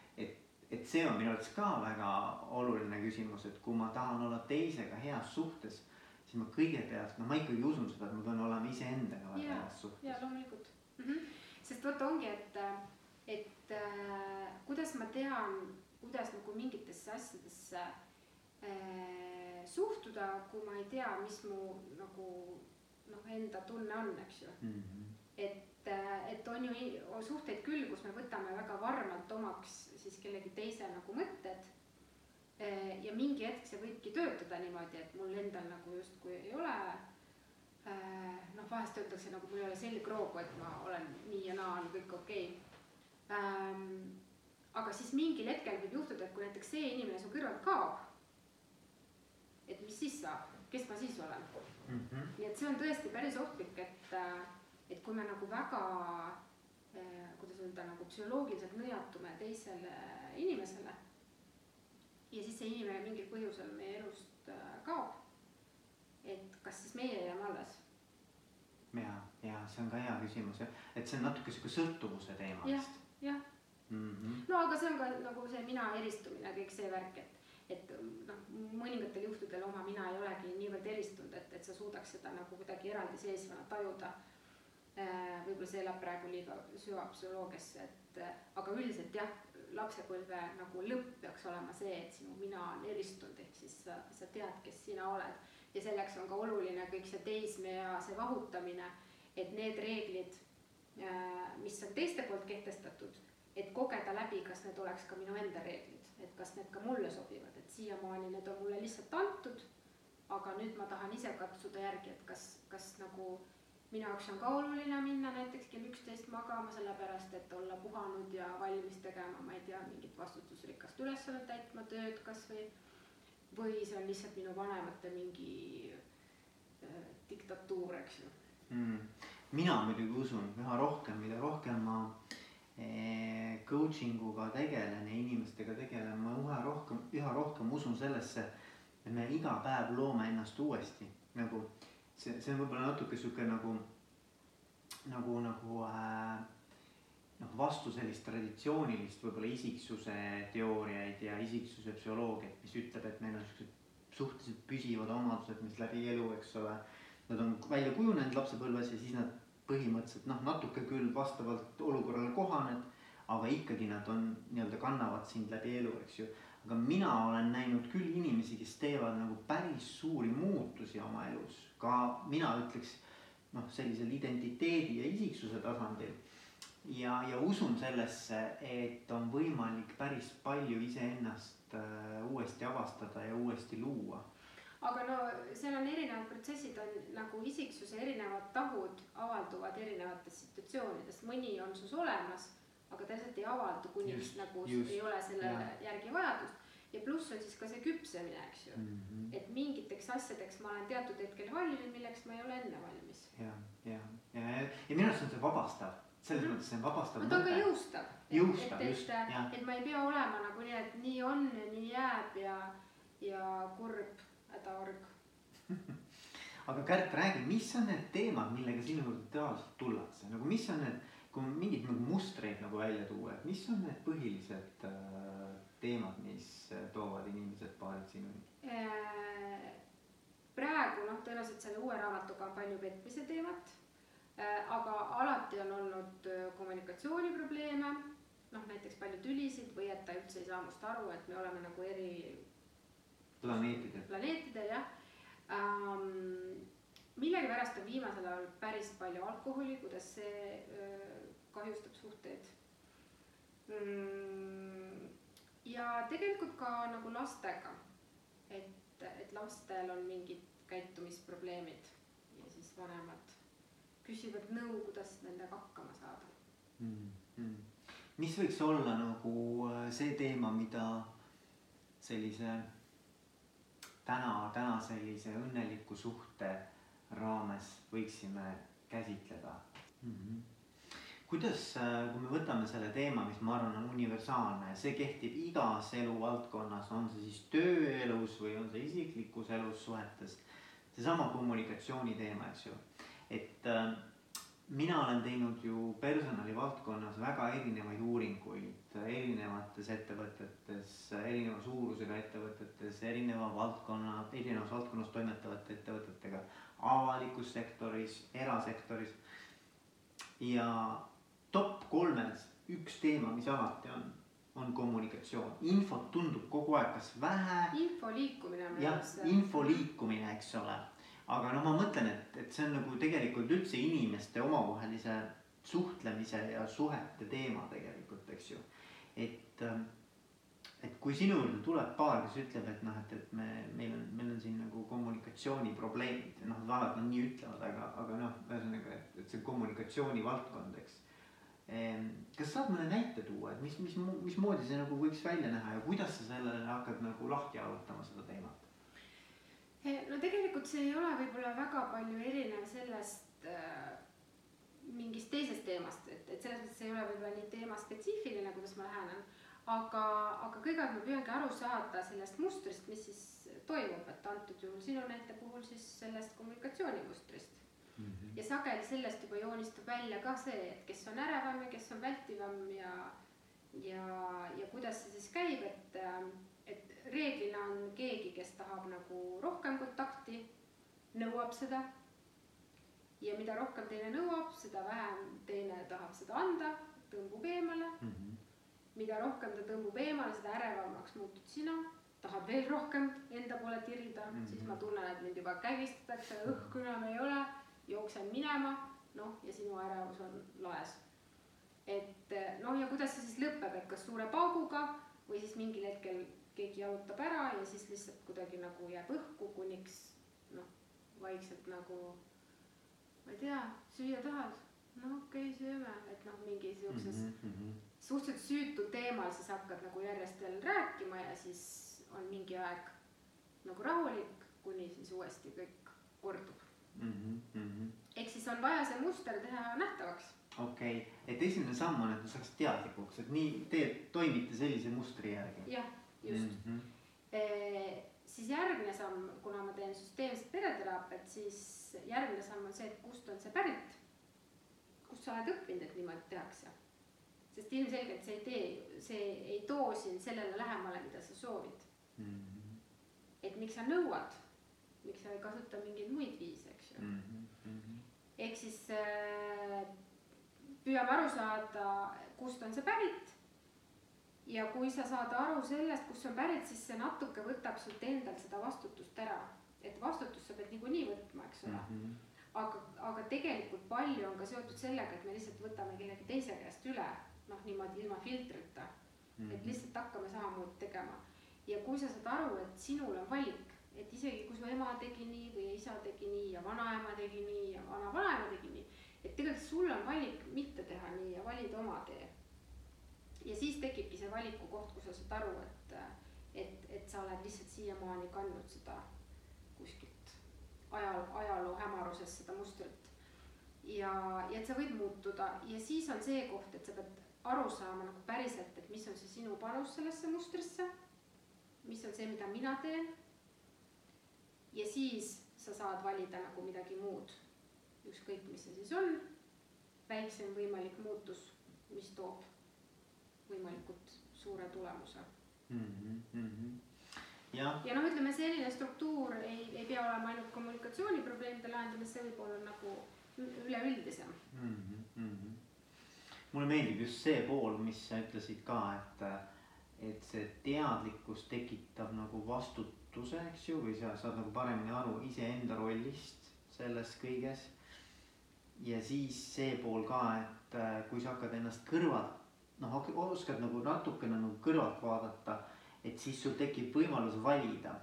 et, see on minu arvates ka väga oluline küsimus, et kui ma tahan olla teisega heas suhtes, siis ma kõigepealt, no ma ikkagi usun seda, et ma pean olema iseendaga väga heas suhtes. jaa, loomulikult mm. -hmm. sest vot ongi, et, et äh, kuidas ma tean, kuidas nagu mingitesse asjadesse äh, suhtuda, kui ma ei tea, mis mu nagu noh, enda tunne on, eks ju mm. -hmm. et et, et on ju suhteid küll, kus me võtame väga varmalt omaks siis kellegi teise nagu mõtted. ja mingi hetk see võibki töötada niimoodi, et mul endal nagu justkui ei ole noh, vahest öeldakse nagu mul ei ole selgroogu, et ma olen nii ja naa, on kõik okei okay. aga siis mingil hetkel võib juhtuda, et kui näiteks see inimene su kõrvalt kaob, et mis siis saab, kes ma siis olen mm. -hmm. nii et see on tõesti päris ohtlik, et, et kui me nagu väga kuidas öelda, nagu psühholoogiliselt nõjatume teisele inimesele ja siis see inimene mingil põhjusel meie elust kaob et kas siis meie jääme alles? ja, ja see on ka hea küsimus et see on natuke sihuke sõltuvuse teema vist. jah mm -hmm. no aga see on ka nagu see mina eristumine, kõik see värk, et, et noh, mõningatel juhtudel oma mina ei olegi niivõrd eristunud, et, et sa suudaks seda nagu kuidagi eraldiseisvana tajuda. Äh, võib-olla see elab praegu liiga süvapsühholoogiasse, et aga üldiselt jah, lapsepõlve nagu lõpp peaks olema see, et sinu mina on eristunud, ehk siis sa, sa tead, kes sina oled. Ja selleks on ka oluline kõik see teismea, see vahutamine, et need reeglid, äh, mis on teiste poolt kehtestatud, et kogeda läbi, kas need oleks ka minu enda reeglid, et kas need ka mulle sobivad, et siiamaani need on mulle lihtsalt antud, aga nüüd ma tahan ise katsuda järgi, et kas, kas nagu minu jaoks on ka oluline minna näiteks kell üksteist magama, sellepärast et olla puhanud ja valmis tegema, ma ei tea, mingit vastutusrikast ülesannet täitma, tööd kas või. Või see on lihtsalt minu vanemate mingi äh, diktatuur, eks ju. Mm.. mina muidugi usun üha rohkem, mida rohkem ma eh, coaching uga tegelen ja inimestega tegelen, ma üha rohkem, üha rohkem usun sellesse, et me iga päev loome ennast uuesti. Nagu see, see on võib-olla natuke sihuke nagu, nagu, nagu äh, noh, vastu sellist traditsioonilist võib-olla isiksuse teooriaid ja isiksuse psühholoogiat, mis ütleb, et meil on siuksed suhteliselt püsivad omadused, mis läbi elu, eks ole. Nad on välja kujunenud lapsepõlves ja siis nad põhimõtteliselt noh, natuke küll vastavalt olukorrale kohaned, aga ikkagi nad on nii-öelda kannavad sind läbi elu, eks ju. Aga mina olen näinud küll inimesi, kes teevad nagu päris suuri muutusi oma elus, ka mina ütleks noh, sellisel identiteedi ja isiksuse tasandil. Ja, ja usun sellesse, et on võimalik päris palju iseennast äh, uuesti avastada ja uuesti luua. aga no seal on erinevad protsessid, on nagu isiksuse erinevad tahud avalduvad erinevates situatsioonides, mõni on sus olemas, aga ta lihtsalt ei avaldu, kuni just, nagu just, ei ole selle ja. järgi vajadust ja pluss on siis ka see küpsemine, eks ju mm. -hmm. et mingiteks asjadeks ma olen teatud hetkel valmis, milleks ma ei ole enne valmis. ja, ja, ja, ja, ja minu arust on see vabastav selles mõttes see on vabastav. ta on ka jõustav. jõustav, just, jah. et ma ei pea olema nagu nii, et nii on ja nii jääb ja, ja kurb hädaorg aga Kärt, räägi, mis on need teemad, millega sinu juurde tavaliselt tullakse, nagu mis on need, kui mingeid nagu mustreid nagu välja tuua, et mis on need põhilised äh, teemad, mis äh, toovad inimesed paarid sinuni äh,? praegu noh, tõenäoliselt selle uue raamatuga on palju petmise teemat Äh, aga alati on olnud kommunikatsiooniprobleeme, noh näiteks palju tülisid või et ta üldse ei saa must aru, et me oleme nagu eri planeetidel, planeetidel jah ähm,. millegipärast on viimasel ajal päris palju alkoholi, kuidas see öö, kahjustab suhteid mm,. ja tegelikult ka nagu lastega, et, et lastel on mingid käitumisprobleemid ja siis vanemad küsivad nõu, kuidas nendega hakkama saada mm. -hmm. mis võiks olla nagu äh, see teema, mida sellise täna, täna sellise õnneliku suhte raames võiksime käsitleda mm? -hmm kuidas, äh, kui me võtame selle teema, mis ma arvan, on universaalne, see kehtib igas eluvaldkonnas, on see siis tööelus või on see isiklikus elus suhetes. seesama kommunikatsiooni teema, eks ju et äh, mina olen teinud ju personalivaldkonnas väga erinevaid uuringuid erinevates ettevõtetes, erineva suurusega ettevõtetes, erineva valdkonna, erinevas valdkonnas toimetavate ettevõtetega, avalikus sektoris, erasektoris. ja top kolmes üks teema, mis alati on, on kommunikatsioon, infot tundub kogu aeg kas vähe. info liikumine. jah, info liikumine, eks ole aga noh, ma mõtlen, et, et see on nagu tegelikult üldse inimeste omavahelise suhtlemise ja suhete teema tegelikult, eks ju. et, et kui sinu juurde tuleb paar, kes ütleb, et noh, et, et me, meil on, meil on siin nagu kommunikatsiooniprobleemid, noh, alati nad nii ütlevad, aga, aga noh, ühesõnaga, et, et see kommunikatsiooni valdkond, eks. Kas saad mõne näite tuua, et mis, mis, mismoodi see nagu võiks välja näha ja kuidas sa sellele hakkad nagu lahti jalutama seda teemat? no tegelikult see ei ole võib-olla väga palju erinev sellest äh, mingist teisest teemast, et, et selles mõttes ei ole võib-olla nii teemaspetsiifiline, kuidas ma lähenen aga, aga kõigepealt ma püüangi aru saada sellest mustrist, mis siis toimub, et antud juhul sinu näite puhul siis sellest kommunikatsioonimustrist. Ja sageli sellest juba joonistub välja ka see, et kes on ärevam ja kes on vältivam ja, ja, ja kuidas see siis käib, et, et reeglina on keegi, kes tahab nagu rohkem kontakti, nõuab seda. ja mida rohkem teine nõuab, seda vähem teine tahab seda anda, tõmbub eemale mm. -hmm mida rohkem ta tõmbub eemale, seda ärevamaks muutud sina, tahad veel rohkem enda poole tirida mm, -hmm. siis ma tunnen, et mind juba kägistatakse, õhku enam ei ole, jooksen minema, noh, ja sinu ärevus on laes. et noh, ja kuidas see siis lõpeb, et kas suure pauguga või siis mingil hetkel keegi jalutab ära ja siis lihtsalt kuidagi nagu jääb õhku, kuniks noh, vaikselt nagu ma ei tea, süüa tahad? no okei okay,, sööme, et noh, mingi siukses mm -hmm suhteliselt süütu teemal siis hakkad nagu järjest veel rääkima ja siis on mingi aeg nagu rahulik, kuni siis uuesti kõik kordub mm. -hmm. ehk siis on vaja see muster teha nähtavaks. okei okay., et esimene samm on, et sa saaks teadlikuks, et nii te toimite sellise mustri järgi. jah, just mm. -hmm. E, siis järgmine samm, kuna ma teen süsteemset pereteraapiat, siis järgmine samm on see, et kust on see pärit. kust sa oled õppinud, et niimoodi tehakse sest ilmselgelt see ei tee, see ei too sind sellele lähemale, mida sa soovid mm. -hmm. et miks sa nõuad, miks sa ei kasuta mingeid muid viise, eks ju mm -hmm.. ehk siis äh, püüame aru saada, kust on see pärit. ja kui sa saad aru sellest, kust see on pärit, siis see natuke võtab sult endalt seda vastutust ära, et vastutust sa pead niikuinii võtma, eks ole mm. -hmm aga, aga tegelikult palju on ka seotud sellega, et me lihtsalt võtame kellegi teise käest üle noh, niimoodi ilma filtrita mm. -hmm. et mhm. lihtsalt hakkame samamoodi tegema. ja kui sa saad aru, et sinul on valik, et isegi kui su ema tegi nii või isa tegi nii ja vanaema tegi nii ja vanavanaema tegi nii, et tegelikult sul on valik mitte teha nii ja valida oma tee. ja siis tekibki see valiku koht, kus sa saad aru, et, et, et sa oled lihtsalt siiamaani kandnud seda kuskilt ajal, ajaloo hämaruses seda mustrit ja, ja et sa võid muutuda ja siis on see koht, et sa pead aru saama nagu päriselt, et mis on see sinu panus sellesse mustrisse, mis on see, mida mina teen. Ja siis sa saad valida nagu midagi muud, ükskõik, mis see siis on, väiksem võimalik muutus, mis toob võimalikult suure tulemuse mm. -hmm. ja, ja noh, ütleme selline struktuur ei, ei pea olema ainult kommunikatsiooniprobleemide lahendamine, see võib olla nagu üleüldisem mm. -hmm mulle meeldib just see pool, mis sa ütlesid ka, et, et see teadlikkus tekitab nagu vastutuse, eks ju, või sa saad nagu paremini aru iseenda rollist selles kõiges. ja siis see pool ka, et äh, kui sa hakkad ennast kõrvalt, noh, oskad nagu natukene nagu kõrvalt vaadata, et siis sul tekib võimalus valida.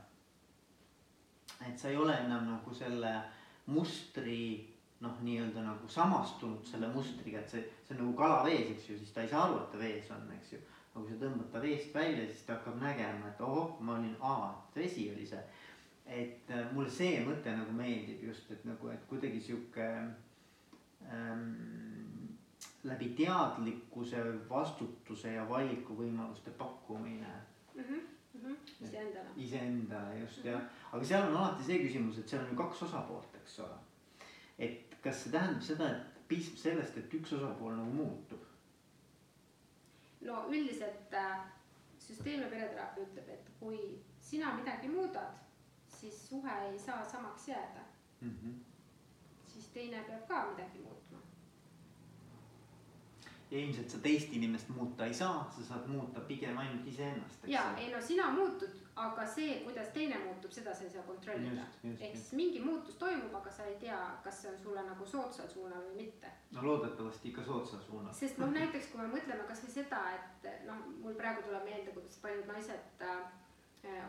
et sa ei ole enam nagu selle mustri noh, nii-öelda nagu samastunud selle mustriga, et see, see on nagu kala vees, eks ju, siis ta ei saa aru, et ta vees on, eks ju. Aga kui sa tõmbad ta veest välja, siis ta hakkab nägema, et ohoh, ma olin, aa, vesi oli see. et äh, mulle see mõte nagu meeldib just, et nagu, et kuidagi sihuke ähm, läbi teadlikkuse, vastutuse ja valikuvõimaluste pakkumine mm. -hmm iseendale. iseendale just mm -hmm. jah, aga seal on alati see küsimus, et seal on ju kaks osapoolt, eks ole. et kas see tähendab seda, et piisab sellest, et üks osapool nagu muutub? No üldiselt äh, süsteemne pereteraapia ütleb, et kui sina midagi muudad, siis suhe ei saa samaks jääda mm. -hmm. siis teine peab ka midagi muutma. Ja ilmselt sa teist inimest muuta ei saa, sa saad muuta pigem ainult iseennast, ja ei no sina muutud, aga see, kuidas teine muutub, seda sa ei saa kontrollida. Ehk siis mingi muutus toimub, aga sa ei tea, kas see on sulle nagu soodsal suunal või mitte. no loodetavasti ikka soodsal suunal. sest noh, näiteks kui me mõtleme kasvõi seda, et noh, mul praegu tuleb meelde, kuidas paljud naised äh,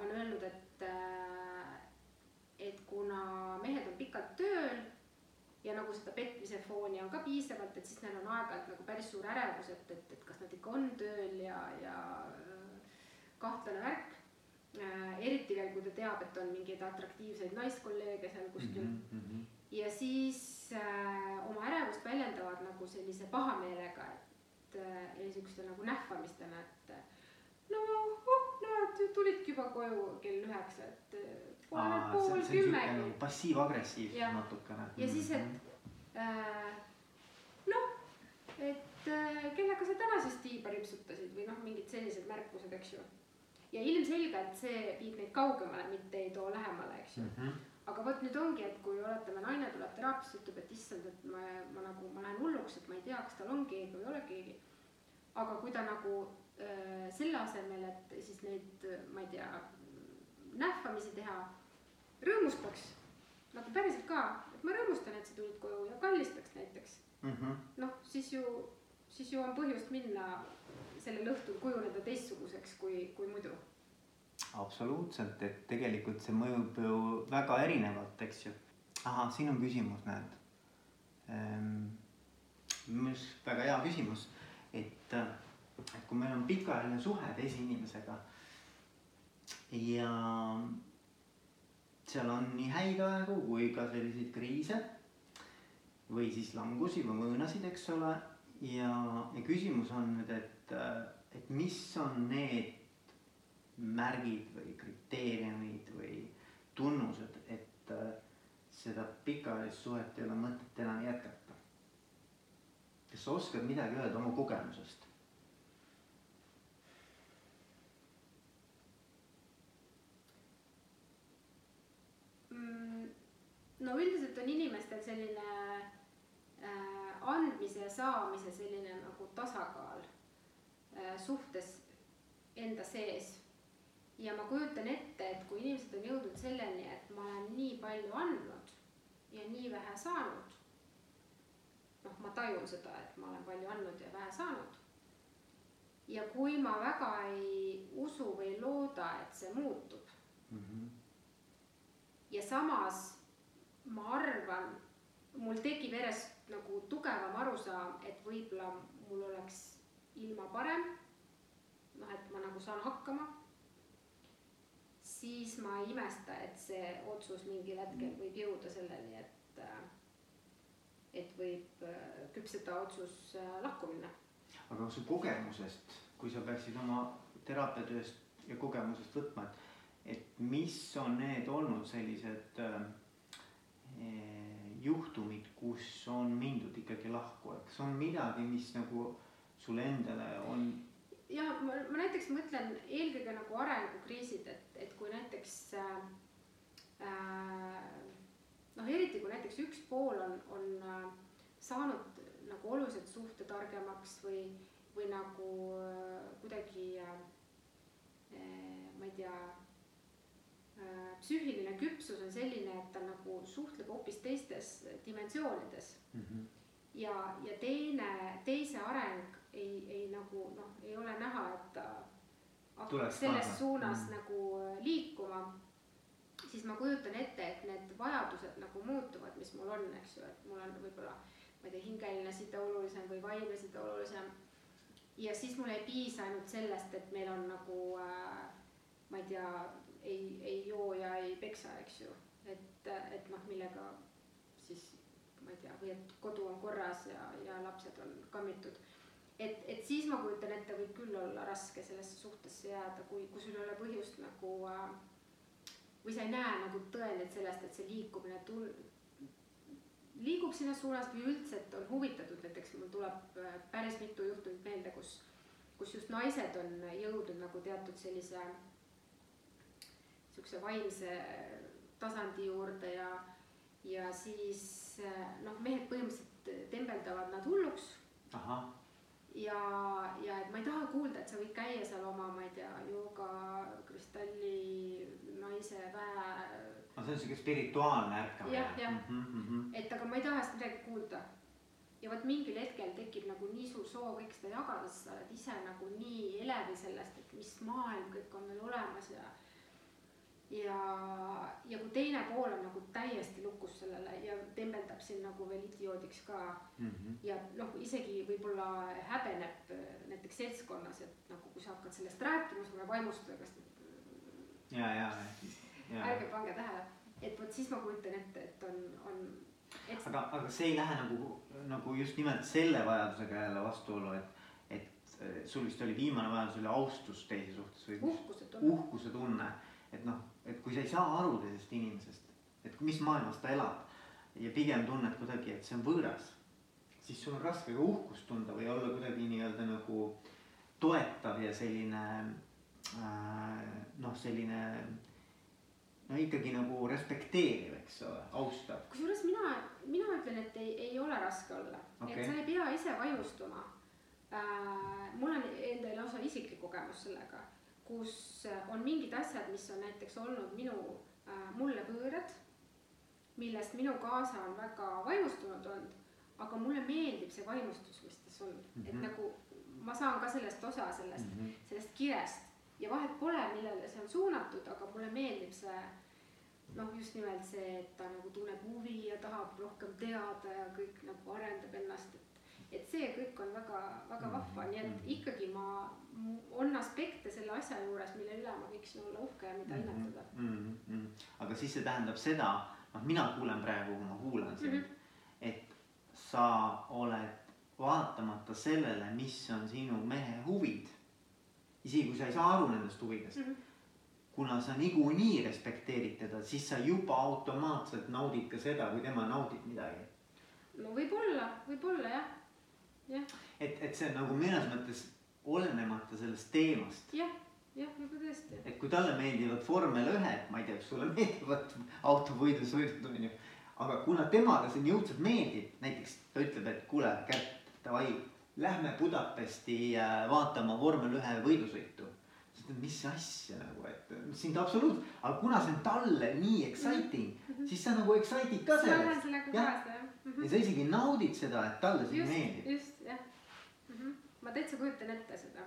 on öelnud, et äh, et kuna mehed on pikalt tööl ja nagu seda petmise fooni on ka piisavalt, et siis neil on aeg-ajalt nagu päris suur ärevus, et, et, et kas nad ikka on tööl ja, ja äh, kahtlane värk. eriti veel, kui ta teab, et on mingeid atraktiivseid naiskolleege seal kuskil mm. Mm -hmm. ja siis äh, oma ärevust väljendavad nagu sellise pahameelega, et äh, ja niisuguste nagu nähvamistena, et äh, no oh, näed, tulidki juba koju kell üheksa, et pole veel Aa, pool kümmegi nagu passiiv-agressiivsus natukene. ja siis, et äh, noh, et äh, kellega sa täna siis tiiba ripsutasid või noh, mingid sellised märkused, eks ju. ja ilmselgelt see viib neid kaugemale, mitte ei too lähemale, eks ju mm. -hmm. aga vot nüüd ongi, et kui oletame, naine tuleb teraapiasse, ütleb, et issand, et ma, ma nagu, ma lähen hulluks, et ma ei tea, kas tal on keegi või ei ole keegi. aga kui ta nagu äh, selle asemel, et siis neid, ma ei tea, nähvamisi teha, rõõmustaks nagu päriselt ka, et ma rõõmustan, et sa tulid koju ja kallistaks näiteks. Mm -hmm. noh, siis ju, siis ju on põhjust minna sellel õhtul kujuneda teistsuguseks kui, kui muidu. absoluutselt, et tegelikult see mõjub ju väga erinevalt, eks ju. ahah, siin on küsimus, näed ehm,. minu arust väga hea küsimus, et, et kui meil on pikaajaline suhe teise inimesega ja seal on nii häid aegu kui ka selliseid kriise või siis langusi või mõõnasid, eks ole. ja, ja küsimus on nüüd, et, et mis on need märgid või kriteeriumid või tunnused, et seda pikaajalist suhet ei ole mõtet enam jätkata. kas sa oskad midagi öelda oma kogemusest? Mm, no üldiselt on inimestel selline äh, andmise ja saamise selline nagu tasakaal äh, suhtes enda sees. ja ma kujutan ette, et kui inimesed on jõudnud selleni, et ma olen nii palju andnud ja nii vähe saanud. noh, ma tajun seda, et ma olen palju andnud ja vähe saanud. ja kui ma väga ei usu või ei looda, et see muutub Mm -hmm. Ja samas ma arvan, mul tekib järjest nagu tugevam arusaam, et võib-olla mul oleks ilma parem. noh, et ma nagu saan hakkama. siis ma ei imesta, et see otsus mingil hetkel võib jõuda selleni, et, et võib äh, küpseda otsus äh, lahku minna. aga su kogemusest, kui sa peaksid oma teraapiatööst ja kogemusest võtma, et, et mis on need olnud sellised äh, eh, juhtumid, kus on mindud ikkagi lahku, et kas on midagi, mis nagu sulle endale on ja ma, ma näiteks mõtlen eelkõige nagu arengukriisid, et, et kui näiteks äh, äh, noh, eriti kui näiteks üks pool on, on äh, saanud nagu oluliselt suhtetargemaks või, või nagu kuidagi äh, ma ei tea psüühiline küpsus on selline, et ta nagu suhtleb hoopis teistes dimensioonides mm. -hmm. ja, ja teine, teise areng ei, ei nagu noh, ei ole näha, et ta Tuleks selles suunas Mm. mm. nagu liikuma. siis ma kujutan ette, et need vajadused nagu muutuvad, mis mul on, eks ju, et mul on võib-olla, ma ei tea, hingeline side olulisem või vaimne side olulisem. ja siis mul ei piisa ainult sellest, et meil on nagu äh, ma ei tea, ei, ei joo ja ei peksa, eks ju, et, et noh, millega siis ma ei tea, või et kodu on korras ja, ja lapsed on kammitud. et, et siis ma kujutan ette, võib küll olla raske sellesse suhtesse jääda, kui, kui sul ei ole põhjust nagu äh, või sa ei näe nagu tõendeid sellest, et see liikumine tul-, liigub sinna suunas või üldse, et on huvitatud, näiteks mul tuleb äh, päris mitu juhtumit meelde, kus, kus just naised on jõudnud nagu teatud sellise niisuguse vaimse tasandi juurde ja, ja siis noh, mehed põhimõtteliselt tembeldavad nad hulluks ja, ja et ma ei taha kuulda, et sa võid käia seal oma, ma ei tea, joogakristalli naise väe. no see on siuke spirituaalne ärkamine. jah, jah mm, -hmm. et aga ma ei taha seda midagi kuulda. ja vot mingil hetkel tekib nagu nii suur soov kõik seda jagada, sest sa oled ise nagu nii elevil sellest, et mis maailm kõik on veel olemas ja ja, ja kui teine pool on nagu täiesti lukus sellele ja tembeldab sind nagu veel idioodiks ka mm. -hmm. ja noh, isegi võib-olla häbeneb näiteks seltskonnas, et nagu kui sa hakkad sellest rääkima, sulle vaimustada, kas. ja, ja, ja. ärge pange tähele, et vot siis ma kujutan ette, et on, on. Et... aga, aga see ei lähe nagu, nagu just nimelt selle vajadusega jälle vastuollu, et, et sul vist oli viimane vajadus oli austus teise suhtes või? uhkuse tunne. uhkuse tunne, et noh et kui sa ei saa aru teisest inimesest, et mis maailmas ta elab ja pigem tunned kuidagi, et see on võõras, siis sul on raske ka uhkust tunda või olla kuidagi nii-öelda nagu toetav ja selline äh, noh, selline no ikkagi nagu respekteeriv, eks ole, austav. kusjuures mina, mina ütlen, et ei, ei ole raske olla okay., et sa ei pea ise vaimustuma äh,. mul on endal lausa isiklik kogemus sellega kus äh, on mingid asjad, mis on näiteks olnud minu äh,, mulle võõrad, millest minu kaasa on väga vaimustunud olnud, aga mulle meeldib see vaimustus, mis tas on mm, -hmm. et mhm. nagu ma saan ka sellest osa, sellest mm, -hmm. sellest kirest ja vahet pole, millele see on suunatud, aga mulle meeldib see noh, just nimelt see, et ta nagu tunneb huvi ja tahab rohkem teada ja kõik nagu arendab ennast, et et see kõik on väga-väga mm. vahva, nii et mm. ikkagi ma, on aspekte selle asja juures, mille üle ma võiksin olla uhke ja mida mm-hmm. imetleda mm. -hmm. Mm -hmm. aga siis see tähendab seda, noh, mina kuulen praegu, kui ma kuulan sind mm, -hmm. et sa oled vaatamata sellele, mis on sinu mehe huvid, isegi kui sa ei saa aru nendest huvidest mm, -hmm. kuna sa niikuinii respekteerid teda, siis sa juba automaatselt naudid ka seda, kui tema naudib midagi. no võib-olla, võib-olla jah et, et see on nagu mõnes mõttes olenemata sellest teemast. jah, jah, võib-olla tõesti. et kui talle meeldivad vormel ühed, ma ei tea, kas sulle meeldivad autovõidusõidud on ju, aga kuna temale see nii õudselt meeldib, näiteks ta ütleb, et kuule, Kärt, davai, lähme Budapesti äh, vaatama vormel ühe võidusõitu mis asja nagu, et sind absoluutselt, aga kuna see on talle nii exciting mm, -hmm. siis sa nagu excite'id ka sellest. Mm. -hmm. ja sa isegi naudid seda, et talle see meeldib. just, jah mm. -hmm. ma täitsa kujutan ette seda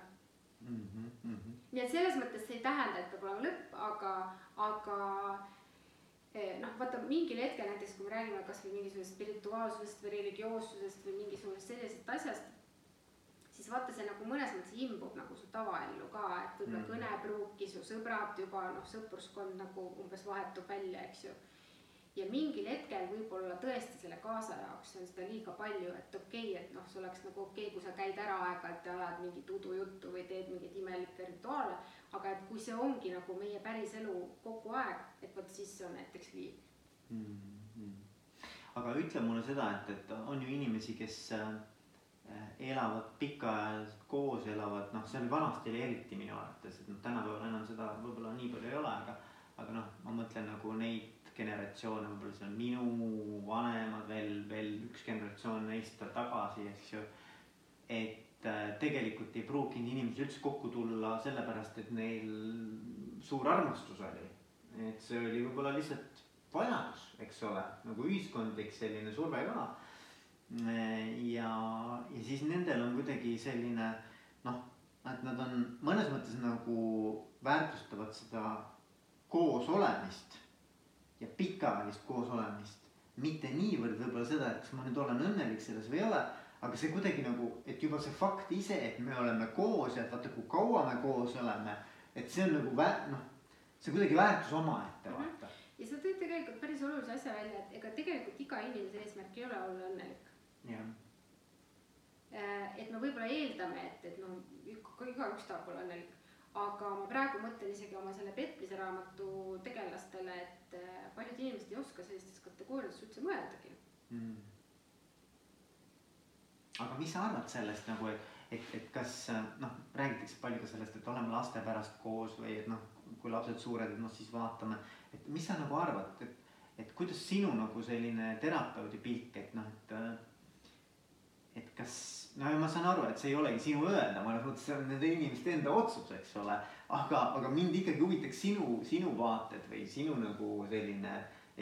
mm. -hmm, mm -hmm. nii et selles mõttes see ei tähenda, et peab olema lõpp, aga, aga eh, noh, vaata mingil hetkel näiteks, kui me räägime kasvõi mingisugusest spirituaalsusest või religioossusest või mingisugusest sellisest asjast, siis vaata, see nagu mõnes mõttes imbub nagu su tavaellu ka, et võib-olla mm. kõnepruuki, su sõbrad juba noh, sõpruskond nagu umbes vahetub välja, eks ju ja mingil hetkel võib-olla tõesti selle kaasa jaoks on seda liiga palju, et okei okay,, et noh, see oleks nagu okei okay,, kui sa käid ära aeg-ajalt ja ajad mingit udujuttu või teed mingeid imelikke rituaale, aga et kui see ongi nagu meie päris elu kogu aeg, et vot siis see on näiteks liig mm. -hmm. aga ütle mulle seda, et, et on ju inimesi, kes äh, elavad pikaajaliselt koos, elavad noh, see oli vanasti oli eriti minu arvates, et noh, tänapäeval enam seda võib-olla nii palju ei ole, aga, aga noh, ma mõtlen nagu neid generatsioone, võib-olla see on minu vanemad veel, veel üks generatsioon neist tagasi, eks ju. et äh, tegelikult ei pruukinud inimesed üldse kokku tulla sellepärast, et neil suur armastus oli. et see oli võib-olla lihtsalt vajadus, eks ole, nagu ühiskondlik selline surve ka. ja, ja siis nendel on kuidagi selline noh, et nad on mõnes mõttes nagu väärtustavad seda koos olemist ja pikaajalist koosolemist. mitte niivõrd võib-olla seda, et kas ma nüüd olen õnnelik selles või ei ole, aga see kuidagi nagu, et juba see fakt ise, et me oleme koos ja et vaata, kui kaua me koos oleme, et see on nagu vä-, noh, see on kuidagi väärtus omaette mhm. vaata. ja sa tõid tegelikult päris olulise asja välja, et ega tegelikult iga inimese eesmärk ei ole olla õnnelik. jah äh, et me võib-olla eeldame, et, et noh, igaüks tahab olla õnnelik aga ma praegu mõtlen isegi oma selle petmise raamatu tegelastele, et äh, paljud inimesed ei oska sellistes kategooriates üldse mõeldagi. Mm.. aga mis sa arvad sellest nagu, et, et, et kas noh, räägitakse palju ka sellest, et oleme laste pärast koos või et noh, kui lapsed suured, et noh, siis vaatame, et mis sa nagu arvad, et, et kuidas sinu nagu selline terapeudi pilk, et noh, et, et kas no ja ma saan aru, et see ei olegi sinu öelda, mõnes mõttes see on nende inimeste enda otsus, eks ole. aga, aga mind ikkagi huvitaks sinu, sinu vaated või sinu nagu selline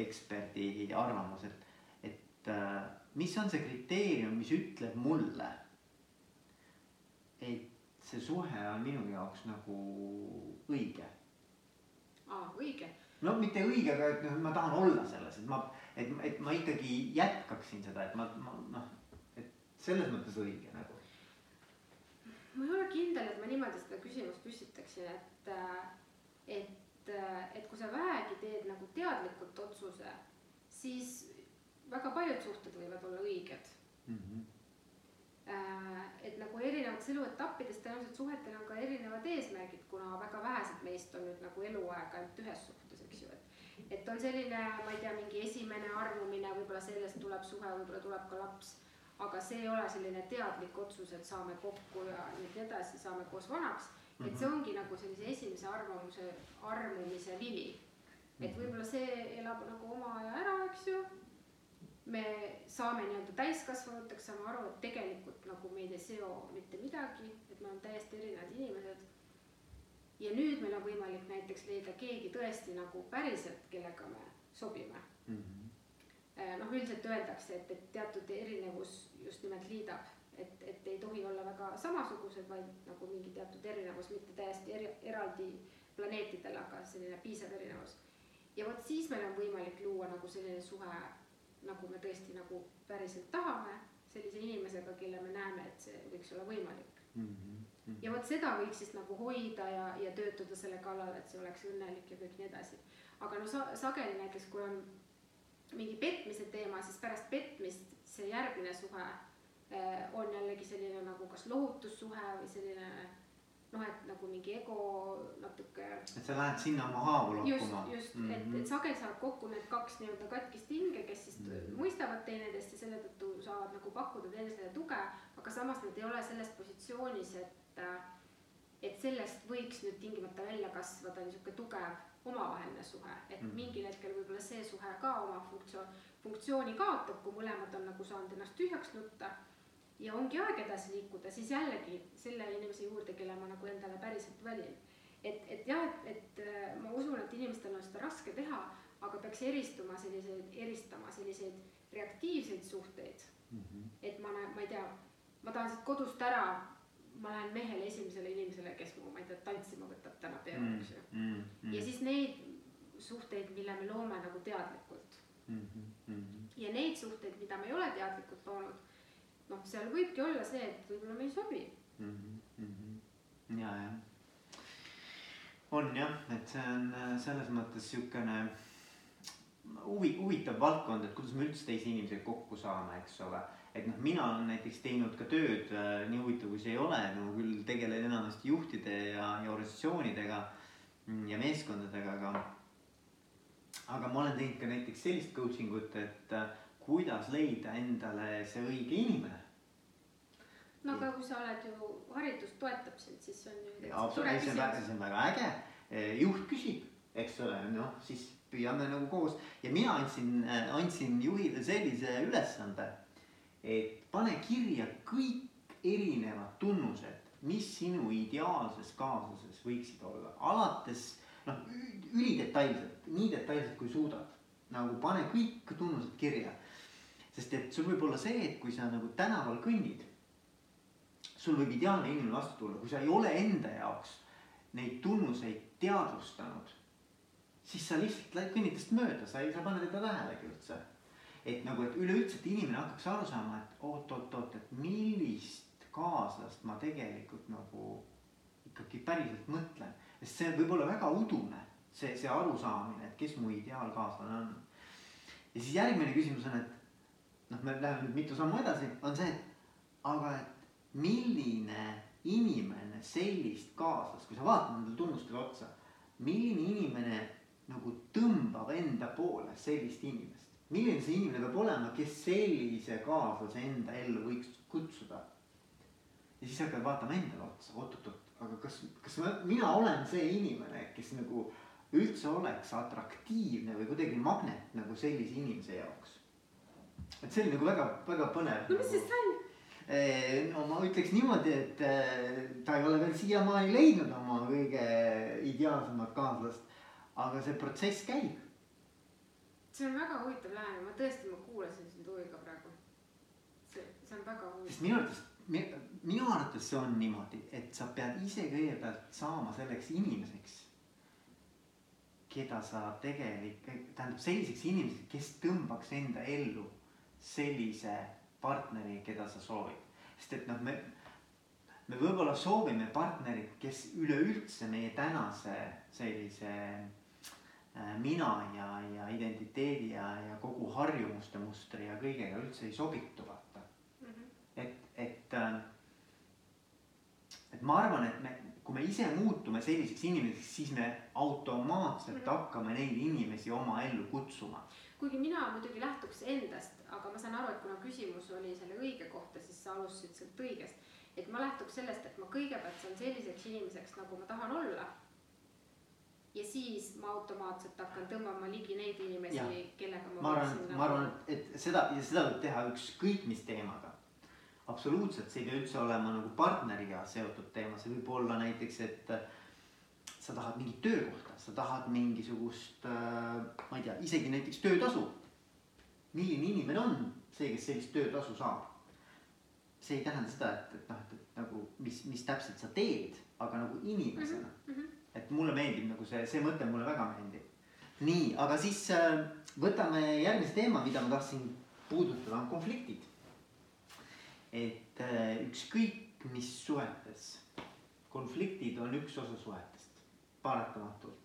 eksperdi arvamus, et, et äh, mis on see kriteerium, mis ütleb mulle, et see suhe on minu jaoks nagu õige. aa, õige. no mitte õige, aga et noh, ma tahan olla selles, et ma, et, et ma ikkagi jätkaksin seda, et ma, ma noh, selles mõttes õige nagu. ma ei ole kindel, et ma niimoodi seda küsimust püstitaksin, et, et, et kui sa vähegi teed nagu teadlikult otsuse, siis väga paljud suhted võivad olla õiged mm. -hmm et nagu erinevates eluetappides tõenäoliselt suhetel on ka erinevad eesmärgid, kuna väga vähesed meist on nüüd nagu eluaeg ainult ühes suhtes, eks ju, et. et on selline, ma ei tea, mingi esimene armumine, võib-olla sellest tuleb suhe, võib-olla tuleb ka laps. Aga see ei ole selline teadlik otsus, et saame kokku ja nii edasi, saame koos vanaks mm. -hmm. et see mhm. ongi nagu sellise esimese arvamuse, armumise vivi. et mhm. võib-olla see elab nagu oma aja ära, eks ju me saame nii-öelda täiskasvanuteks, saame aru, et tegelikult nagu meid ei seo mitte midagi, et me oleme täiesti erinevad inimesed. ja nüüd meil on võimalik näiteks leida keegi tõesti nagu päriselt, kellega me sobime mm. -hmm. Noh, üldiselt öeldakse, et, et teatud erinevus just nimelt liidab, et, et ei tohi olla väga samasugused, vaid nagu mingi teatud erinevus, mitte täiesti eri, eraldi planeetidel, aga selline piisav erinevus. ja vot siis meil on võimalik luua nagu selline suhe nagu me tõesti nagu päriselt tahame, sellise inimesega, kelle me näeme, et see võiks olla võimalik mm. -hmm. ja vot seda võiks siis nagu hoida ja, ja töötada selle kallal, et see oleks õnnelik ja kõik nii edasi. aga no sa, sageli näiteks, kui on mingi petmise teema, siis pärast petmist see järgmine suhe eh, on jällegi selline nagu kas lohutussuhe või selline noh, et nagu mingi ego natuke. et sa lähed sinna oma haavu lokkuma. just, just mm, -hmm. et, et sageli saavad kokku need kaks nii-öelda katkist hinge, kes siis mm -hmm. mõistavad teineteist ja selle tõttu saavad nagu pakkuda teineteisele tuge, aga samas nad ei ole selles positsioonis, et, et sellest võiks nüüd tingimata välja kasvada niisugune tugev omavaheline suhe, et mm mingil hetkel võib-olla see suhe ka oma funktsioon, funktsiooni kaotab, kui mõlemad on nagu saanud ennast tühjaks nutta ja ongi aeg edasi liikuda, siis jällegi selle inimese juurde, kelle ma nagu endale päriselt valin. et, et jah, et, et äh, ma usun, et inimestel on seda raske teha, aga peaks eristuma selliseid, eristama selliseid reaktiivseid suhteid mm. -hmm. et ma ma ei tea, ma tahan siit kodust ära, ma lähen mehele esimesele inimesele, kes mu, ma ei tea, tantsima võtab täna peale eks ju ja siis neid suhteid, mille me loome nagu teadlikult mm. -hmm. ja neid suhteid, mida me ei ole teadlikult loonud noh, seal võibki olla see, et võib-olla me ei sobi mm. -hmm. ja, jah. on jah, et see on äh, selles mõttes siukene huvi, huvitav valdkond, et kuidas me üldse teise inimesega kokku saame, eks ole. Et noh, mina olen näiteks teinud ka tööd, äh, nii huvitav kui see ei ole, no küll tegelen enamasti juhtide ja, ja organisatsioonidega mm, ja meeskondadega, aga. aga ma olen teinud ka näiteks sellist coaching ut, et äh, kuidas leida endale see õige inimene. no aga kui sa oled ju, haridus toetab sind, siis on ju. absoluutselt, see on väga, see on väga äge. Eh, juht küsib, eks ole, noh siis püüame nagu koos ja mina andsin, eh, andsin juhile sellise ülesande, et pane kirja kõik erinevad tunnused, mis sinu ideaalses kaasuses võiksid olla, alates noh, ülidetailselt, nii detailselt kui suudad. Nagu pane kõik tunnused kirja. Sest et sul võib olla see, et kui sa nagu tänaval kõnnid, sul võib ideaalne inimene vastu tulla, kui sa ei ole enda jaoks neid tunnuseid teadvustanud, siis sa lihtsalt kõnnid tast mööda, sa ei, sa ei pane teda tähelegi üldse. Et nagu, et üleüldse, et inimene hakkaks aru saama, et oot-oot-oot, et millist kaaslast ma tegelikult nagu ikkagi päriselt mõtlen. sest see võib olla väga udune, see, see arusaamine, et kes mu ideaalkaaslane on. ja siis järgmine küsimus on, et noh, me läheme nüüd mitu sammu edasi, on see, et aga et milline inimene sellist kaaslast, kui sa vaatad nendele tunnustele otsa, milline inimene nagu tõmbab enda poole sellist inimest, milline see inimene peab olema, kes sellise kaaslase enda ellu võiks kutsuda. ja siis hakkad vaatama endale otsa, oot-oot-oot, aga kas, kas ma, mina olen see inimene, kes nagu üldse oleks atraktiivne või kuidagi magnet nagu sellise inimese jaoks et see oli nagu väga-väga põnev. no mis siis sai? no ma ütleks niimoodi, et ta ei ole veel siiamaani leidnud oma kõige ideaalsemat kaaslast. aga see protsess käib. See on väga huvitav lähenemine, ma tõesti, ma kuulasin sind huviga praegu. see, see on väga huvitav. sest minu arvates, minu arvates see on niimoodi, et sa pead ise kõigepealt saama selleks inimeseks keda sa tegelik, tähendab selliseks inimeseks, kes tõmbaks enda ellu sellise partneri, keda sa soovid. sest et noh, me, me võib-olla soovime partnerit, kes üleüldse meie tänase sellise mina ja, ja identiteedi ja, ja kogu harjumuste mustri ja kõigega üldse ei sobitu, vaata mm. -hmm. et, et äh,, et ma arvan, et me kui me ise muutume selliseks inimeseks, siis me automaatselt mm -hmm. hakkame neid inimesi oma ellu kutsuma. kuigi mina muidugi lähtuks endast, aga ma saan aru, et kuna küsimus oli selle õige kohta, siis sa alustasid sealt õigest. et ma lähtuks sellest, et ma kõigepealt saan selliseks inimeseks, nagu ma tahan olla. Ja siis ma automaatselt hakkan tõmbama ligi neid inimesi, kellega ma. ma arvan, ma arvan, et seda ja seda võib teha ükskõik mis teemaga absoluutselt, see ei pea üldse olema nagu partneriga seotud teema, see võib olla näiteks, et äh, sa tahad mingit töökohta, sa tahad mingisugust, äh, ma ei tea, isegi näiteks töötasu. milline inimene on see, kes sellist töötasu saab? see ei tähenda seda, et, et noh, et, et nagu mis, mis täpselt sa teed, aga nagu inimesena mm. -hmm. Et mulle meeldib nagu see, see mõte mulle väga meeldib. nii, aga siis äh, võtame järgmise teema, mida ma tahtsin puudutada, on konfliktid et äh, ükskõik mis suhetes, konfliktid on üks osa suhetest, paratamatult.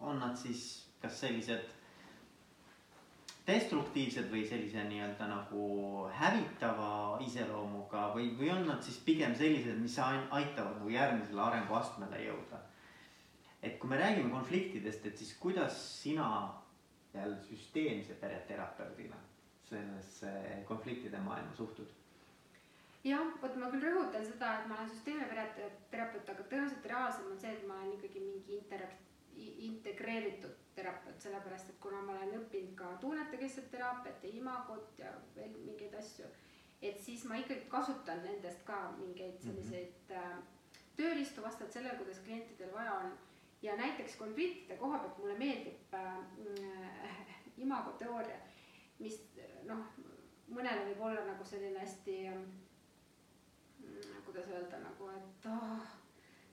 on nad siis kas sellised destruktiivsed või sellise nii-öelda nagu hävitava iseloomuga või, või on nad siis pigem sellised, mis aitavad nagu järgmisele arenguastmele jõuda. Et kui me räägime konfliktidest, et siis kuidas sina jälle süsteemse pereterapeudina sellesse konfliktide maailma suhtud? jah, vot ma küll rõhutan seda, et ma olen süsteemiterapeut, aga tõenäoliselt reaalsem on see, et ma olen ikkagi mingi interak-, integreeritud terapeut, sellepärast et kuna ma olen õppinud ka tunnetekeskset teraapiat ja imagot ja veel mingeid asju, et siis ma ikkagi kasutan nendest ka mingeid mhm. selliseid mm -hmm. tööriistu vastavalt sellele, kuidas klientidel vaja on. Ja näiteks konfliktide koha pealt mulle meeldib äh, imagoteooria, mis noh, mõnele võib olla nagu selline hästi äh, kuidas öelda nagu, et oh,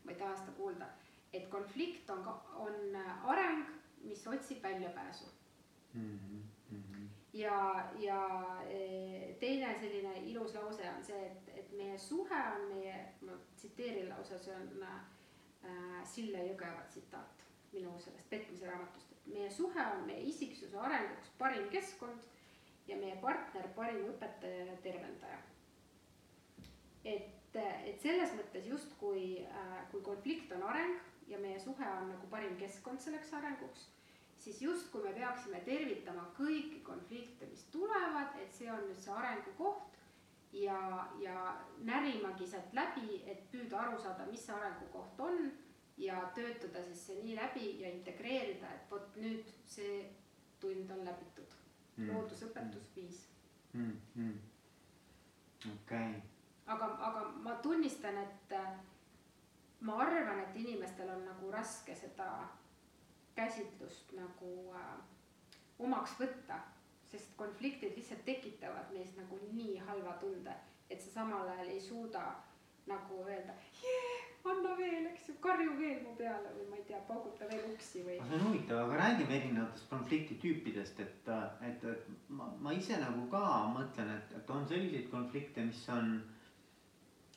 ma ei taha seda kuulda, et konflikt on, on areng, mis otsib väljapääsu mm. -hmm. ja, ja e, teine selline ilus lause on see, et, et meie suhe on meie, ma tsiteerin lausa, see on äh, Sille Jõgeva tsitaat minu sellest petmise raamatust, et meie suhe on meie isiksuse arenguks parim keskkond ja meie partner parim õpetaja ja tervendaja. et, et selles mõttes justkui äh,, kui konflikt on areng ja meie suhe on nagu parim keskkond selleks arenguks, siis justkui me peaksime tervitama kõiki konflikte, mis tulevad, et see on nüüd see arengukoht ja, ja närimagi sealt läbi, et püüda aru saada, mis see arengukoht on ja töötada siis see nii läbi ja integreerida, et vot nüüd see tund on läbitud mm.. loodusõpetus viis mm,. Mm. okei okay aga, aga ma tunnistan, et äh, ma arvan, et inimestel on nagu raske seda käsitlust nagu äh, omaks võtta, sest konfliktid lihtsalt tekitavad meis nagu nii halva tunde, et sa samal ajal ei suuda nagu öelda yeah,, anna veel, eks ju, karju veel mu peale või ma ei tea, pauguta veel uksi või. see on huvitav, aga räägime erinevatest konfliktitüüpidest, et, et, et ma, ma ise nagu ka mõtlen, et, et on selliseid konflikte, mis on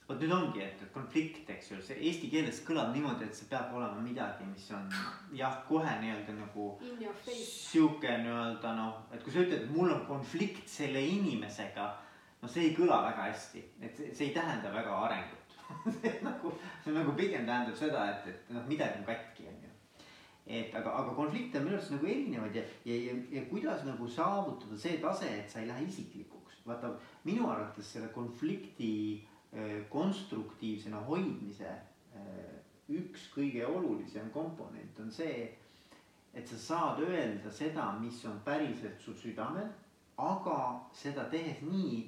vot nüüd ongi, et konflikt, eks ju, see eesti keeles kõlab niimoodi, et see peab olema midagi, mis on jah, kohe nii-öelda nagu. sihuke nii-öelda noh, et kui sa ütled, et mul on konflikt selle inimesega, no see ei kõla väga hästi, et see, see ei tähenda väga arengut nagu, see nagu pigem tähendab seda, et, et noh, midagi on katki, on ju. et aga, aga konflikte on minu arust nagu erinevaid ja, ja, ja, ja kuidas nagu saavutada see tase, et sa ei lähe isiklikuks. vaata, minu arvates selle konflikti Äh, konstruktiivsena hoidmise äh, üks kõige olulisem komponent on see, et sa saad öelda seda, mis on päriselt sul südamel, aga seda tehes nii,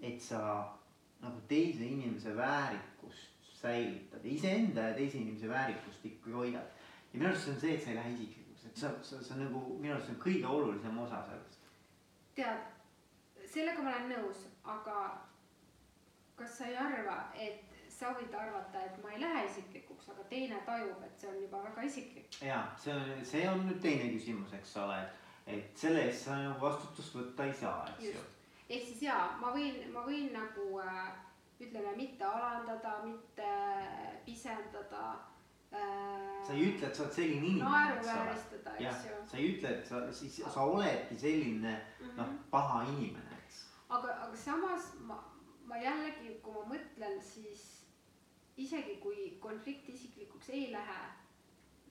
et sa nagu teise inimese väärikust säilitad, iseenda ja teise inimese väärikust ikkagi hoiad. ja minu arust see on see, et sa ei lähe isiklikuks, et sa, sa, sa nagu minu arust see on kõige olulisem osa sellest. tead, sellega ma olen nõus, aga kas sa ei arva, et sa võid arvata, et ma ei lähe isiklikuks, aga teine tajub, et see on juba väga isiklik. ja see on, see on nüüd teine küsimus, eks ole, et, et selle eest sa nagu vastutust võtta ei saa, eks ju. ehk siis jaa, ma võin, ma võin nagu äh, ütleme, mitte alandada, mitte pisendada äh,. sa ei ütle, et sa oled selline inimene, eks ole. ju. sa ei ütle, et sa siis, sa oledki selline mm -hmm. noh, paha inimene, eks. aga, aga samas ma, ma jällegi, kui ma mõtlen, siis isegi kui konflikt isiklikuks ei lähe,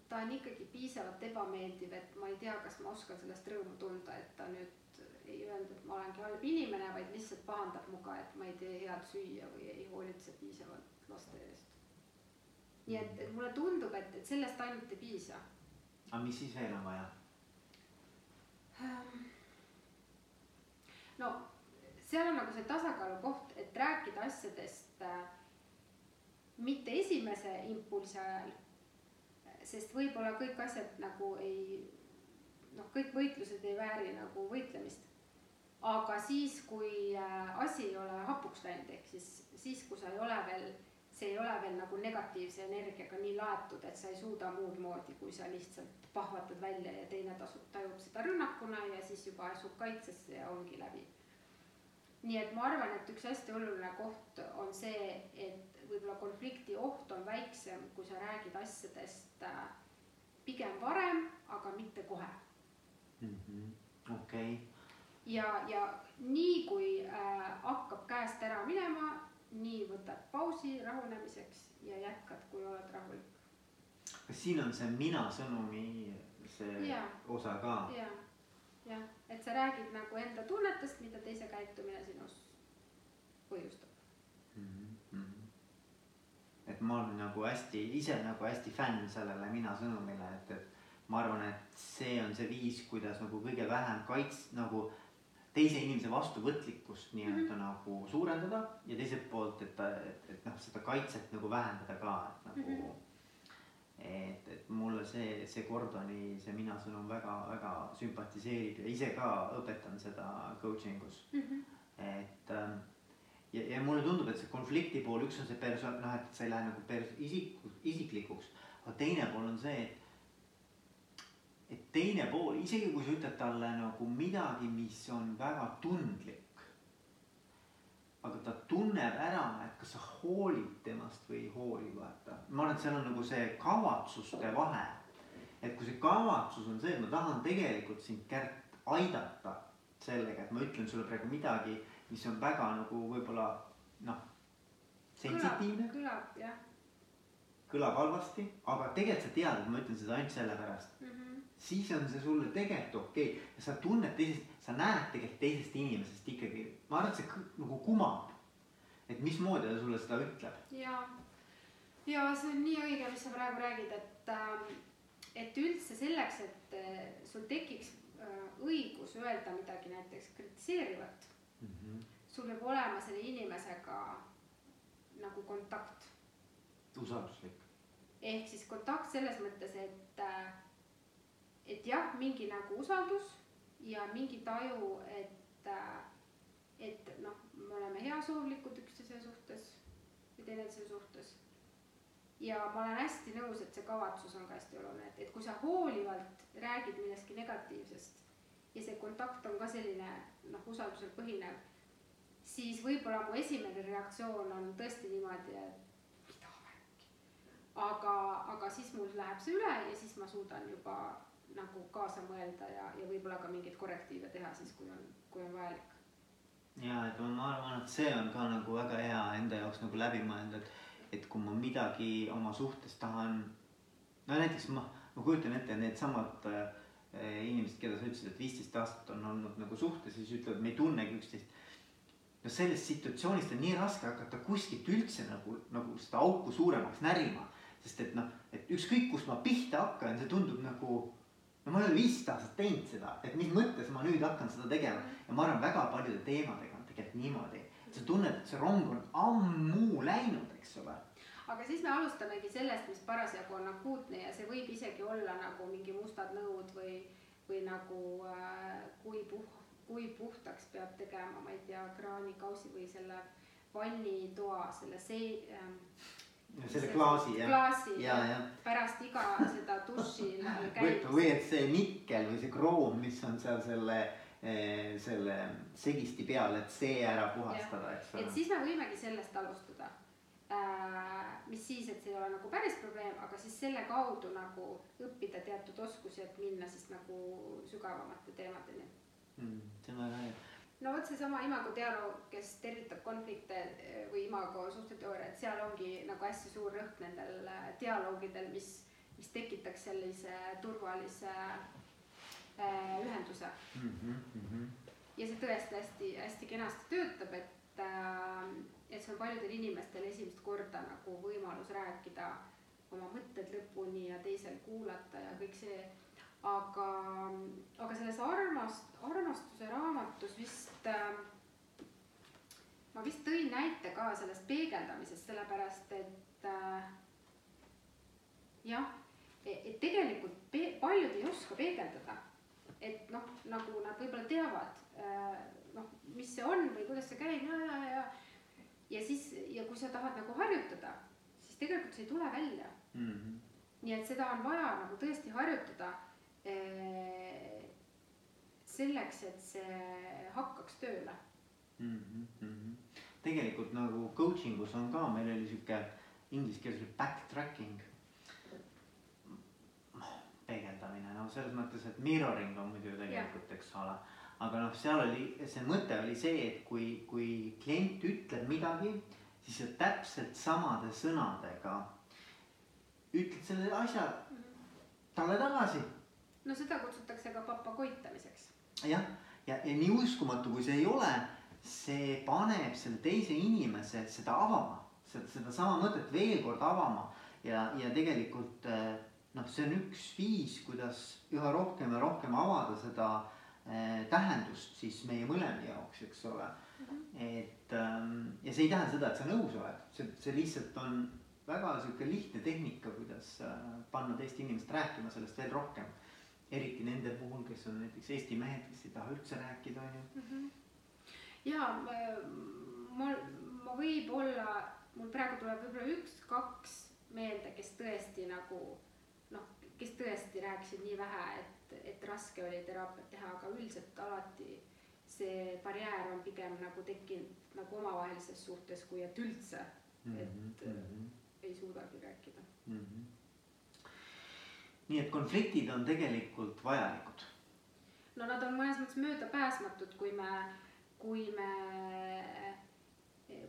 ta on ikkagi piisavalt ebameeldiv, et ma ei tea, kas ma oskan sellest rõõmu tunda, et ta nüüd ei öelnud, et ma olengi halb inimene, vaid lihtsalt pahandab muga, et ma ei tee head süüa või ei hoolitse piisavalt laste eest. nii et, et mulle tundub, et, et sellest ainult ei piisa. aga mis siis veel on vaja? no seal on nagu see tasakaalu koht, et rääkida asjadest äh, mitte esimese impulsi ajal, sest võib-olla kõik asjad nagu ei noh, kõik võitlused ei vääri nagu võitlemist. aga siis, kui äh, asi ei ole hapuks läinud, ehk siis siis, kui sa ei ole veel, see ei ole veel nagu negatiivse energiaga nii laetud, et sa ei suuda muud moodi, kui sa lihtsalt pahvatad välja ja teine tasub, tajub seda rünnakuna ja siis juba asub kaitsesse ja ongi läbi. Nii et ma arvan, et üks hästi oluline koht on see, et võib-olla konflikti oht on väiksem, kui sa räägid asjadest äh, pigem varem, aga mitte kohe mm -hmm.. okei okay. ja, ja nii kui äh, hakkab käest ära minema, nii võtad pausi rahunemiseks ja jätkad, kui oled rahulik. kas siin on see mina sõnumi see ja. osa ka? ja, jah, et sa räägid nagu enda tunnetest, mida teise käitumine sinus põhjustab mm. -hmm. et ma olen nagu hästi ise nagu hästi fänn sellele mina sõnumile, et, et ma arvan, et see on see viis, kuidas nagu kõige vähem kaits-, nagu teise inimese vastuvõtlikkust nii-öelda mm -hmm. nagu suurendada ja teiselt poolt, et, et, et noh, seda kaitset nagu vähendada ka, et nagu mm. -hmm. Et, et mulle see, see Gordoni, see mina sõnum väga-väga sümpatiseerib ja ise ka õpetan seda coaching us mm. -hmm. et ähm, ja, ja mulle tundub, et see konflikti pool, üks on see perso-, noh, et sa ei lähe nagu pers-, isik-, isiklikuks, aga teine pool on see, et et teine pool, isegi kui sa ütled talle nagu midagi, mis on väga tundlik. Aga ta tunneb ära, et kas sa hoolid temast või ei hooli, vaata. ma arvan, et seal on nagu see kavatsuste vahe. et kui see kavatsus on see, et ma tahan tegelikult sind, Kärt, aidata sellega, et ma ütlen sulle praegu midagi, mis on väga nagu võib-olla noh, sensitiivne. kõlab jah. kõlab halvasti, aga tegelikult sa tead, et ma ütlen seda ainult sellepärast mm. -hmm siis on see sulle tegelikult okei okay. ja sa tunned teisest, sa näed tegelikult teisest inimesest ikkagi, ma arvan, et see nagu kumab. et mismoodi ta sulle seda ütleb. ja, ja see on nii õige, mis sa praegu räägid, et äh, et üldse selleks, et äh, sul tekiks äh, õigus öelda midagi näiteks kritiseerivat mm, -hmm. sul peab olema selle inimesega nagu kontakt. usalduslik. ehk siis kontakt selles mõttes, et äh, et jah, mingi nagu usaldus ja mingi taju, et, äh, et noh, me oleme heasoovlikud üksteise suhtes või teineteise suhtes. ja ma olen hästi nõus, et see kavatsus on ka hästi oluline, et, et kui sa hoolivalt räägid millestki negatiivsest ja see kontakt on ka selline noh, usaldusel põhinev, siis võib-olla mu esimene reaktsioon on tõesti niimoodi, et mida värki. aga, aga siis mul läheb see üle ja siis ma suudan juba nagu kaasa mõelda ja, ja võib-olla ka mingeid korrektiive teha siis, kui on, kui on vajalik. ja et ma arvan, et see on ka nagu väga hea enda jaoks nagu läbi mõelda, et, et kui ma midagi oma suhtes tahan. no näiteks ma, ma kujutan ette needsamad äh, inimesed, keda sa ütlesid, et viisteist aastat on olnud nagu suhtes siis ütlevad, me ei tunnegi üksteist no sellest situatsioonist on nii raske hakata kuskilt üldse nagu, nagu seda auku suuremaks närima. sest et noh, et ükskõik kust ma pihta hakkan, see tundub nagu no ma ei ole viisteist aastat teinud seda, et mis mõttes ma nüüd hakkan seda tegema ja ma arvan, väga paljude teemadega on tegelikult niimoodi, sa tunned, et see rong on ammu läinud, eks ole. aga siis me alustamegi sellest, mis parasjagu on akuutne ja see võib isegi olla nagu mingi mustad nõud või, või nagu äh, kui puh-, kui puhtaks peab tegema, ma ei tea, kraanikausi või selle vannitoa, selle see ähm, selle klaasi jah. klaasi ja, ja. pärast iga seda duši käimist. või et see nikkel või see kroom, mis on seal selle eh, selle segisti peal, et see ära puhastada, eks ole. et siis me võimegi sellest alustada äh,. mis siis, et see ei ole nagu päris probleem, aga siis selle kaudu nagu õppida teatud oskusi, et minna siis nagu sügavamate teemadeni mm,. see on väga hea no vot seesama imago dialoog, kes tervitab konflikte eh, või imago suhteteooria, et seal ongi nagu hästi suur rõhk nendel eh, dialoogidel, mis, mis tekitaks sellise turvalise äh, ühenduse mm. -hmm. ja see tõesti hästi-hästi kenasti töötab, et äh,, et see on paljudel inimestel esimest korda nagu võimalus rääkida oma mõtted lõpuni ja teisel kuulata ja kõik see aga, aga selles armast-, armastuse raamatus vist äh, ma vist tõin näite ka sellest peegeldamisest, sellepärast et äh, jah, e-, et tegelikult pe-, paljud ei oska peegeldada. et noh, nagu nad võib-olla teavad äh, noh, mis see on või kuidas see käib ja, ja, ja ja siis ja kui sa tahad nagu harjutada, siis tegelikult see ei tule välja mm. -hmm. nii et seda on vaja nagu tõesti harjutada selleks, et see hakkaks tööle mm. -hmm. tegelikult nagu coaching us on ka, meil oli sihuke inglise keeles oli backtracking. peegeldamine, no selles mõttes, et mirroring on muidu tegelikult, eks ole. aga noh, seal oli, see mõte oli see, et kui, kui klient ütleb midagi, siis sa täpselt samade sõnadega ütled selle asja talle tagasi no seda kutsutakse ka papagoitamiseks. jah, ja, ja nii uskumatu, kui see ei ole, see paneb selle teise inimese seda avama, seda, sedasama mõtet veel kord avama ja, ja tegelikult eh, noh, see on üks viis, kuidas üha rohkem ja rohkem avada seda eh, tähendust siis meie mõlema jaoks, eks ole mm. -hmm. et ähm, ja see ei tähenda seda, et sa nõus oled, see, see lihtsalt on väga sihuke lihtne tehnika, kuidas äh, panna teist inimest rääkima sellest veel rohkem eriti nende puhul, kes on näiteks Eesti mehed, kes ei taha üldse rääkida, on ju. Mhm. ja ma, ma võib-olla, mul praegu tuleb võib-olla üks-kaks meelde, kes tõesti nagu noh, kes tõesti rääkisid nii vähe, et, et raske oli teraapiat teha, aga üldiselt alati see barjäär on pigem nagu tekkinud nagu omavahelises suhtes, kui et üldse, et mm -hmm. ei suudagi rääkida mm. -hmm nii et konfliktid on tegelikult vajalikud. no nad on mõnes mõttes möödapääsmatud, kui me, kui me,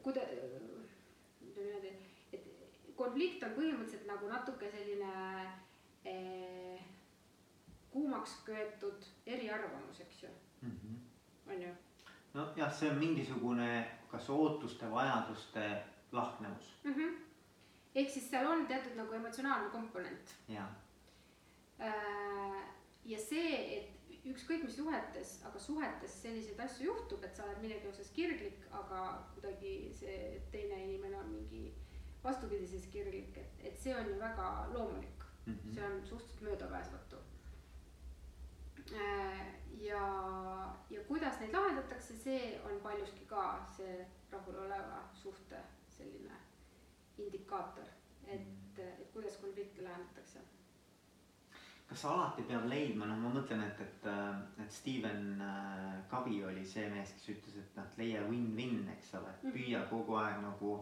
kuida-, ütleme niimoodi, et konflikt on põhimõtteliselt nagu natuke selline eh, kuumaks köetud eriarvamus, eks ju mm, -hmm. on ju. nojah, see on mingisugune kas ootuste, vajaduste lahknevus mm. -hmm. ehk siis seal on teatud nagu emotsionaalne komponent. jah ja see, et ükskõik mis suhetes, aga suhetes selliseid asju juhtub, et sa oled millegi osas kirglik, aga kuidagi see teine inimene on mingi vastupidises kirglik, et, et see on ju väga loomulik mm. -hmm. see on suhteliselt möödapääsmatu. Äh, ja, ja kuidas neid lahendatakse, see on paljuski ka see rahuloleva suhte selline indikaator, et, et kuidas konflikte lahendatakse kas alati peab leidma, noh, ma mõtlen, et, et, et Steven äh, Covey oli see mees, kes ütles, et noh, leia win-win, eks ole, et mhm. püüa kogu aeg nagu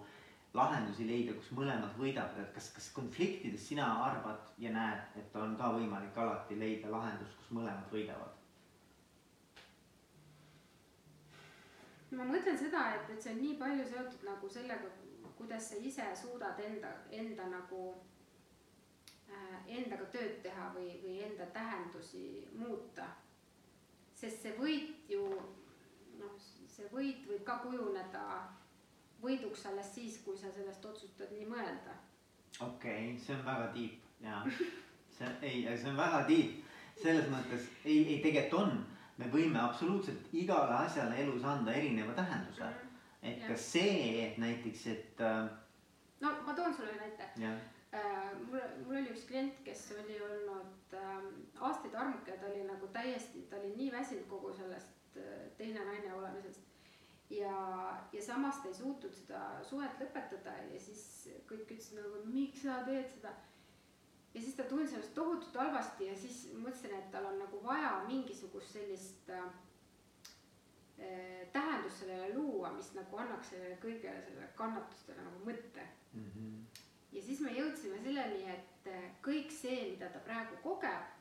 lahendusi leida, kus mõlemad võidavad, et kas, kas konfliktides sina arvad ja näed, et on ka võimalik alati leida lahendus, kus mõlemad võidavad? ma mõtlen seda, et, et see on nii palju seotud nagu sellega, kuidas sa ise suudad enda, enda nagu Äh, endaga tööd teha või, või enda tähendusi muuta. sest see võit ju noh, see võit võib ka kujuneda võiduks alles siis, kui sa sellest otsustad nii mõelda. okei okay,, see on väga deep ja see ei, see on väga deep selles mõttes ei, ei tegelikult on, me võime absoluutselt igale asjale elus anda erineva tähenduse mm. -hmm. et Jah. kas see, et näiteks, et äh, no ma toon sulle ühe näite äh, mul, mul oli üks klient, kes oli olnud äh, aastaid armuke ja ta oli nagu täiesti, ta oli nii väsinud kogu sellest äh, teine naine olemisest. ja, ja samas ta ei suutnud seda suhet lõpetada ja siis kõik ütlesid nagu, miks sa teed seda. ja siis ta tundis ennast tohutult halvasti ja siis mõtlesin, et tal on nagu vaja mingisugust sellist äh, äh, tähendust sellele luua, mis nagu annaks sellele kõigele sellele kannatustele nagu mõtte ja siis me jõudsime selleni, et eh, kõik see, mida ta praegu kogeb,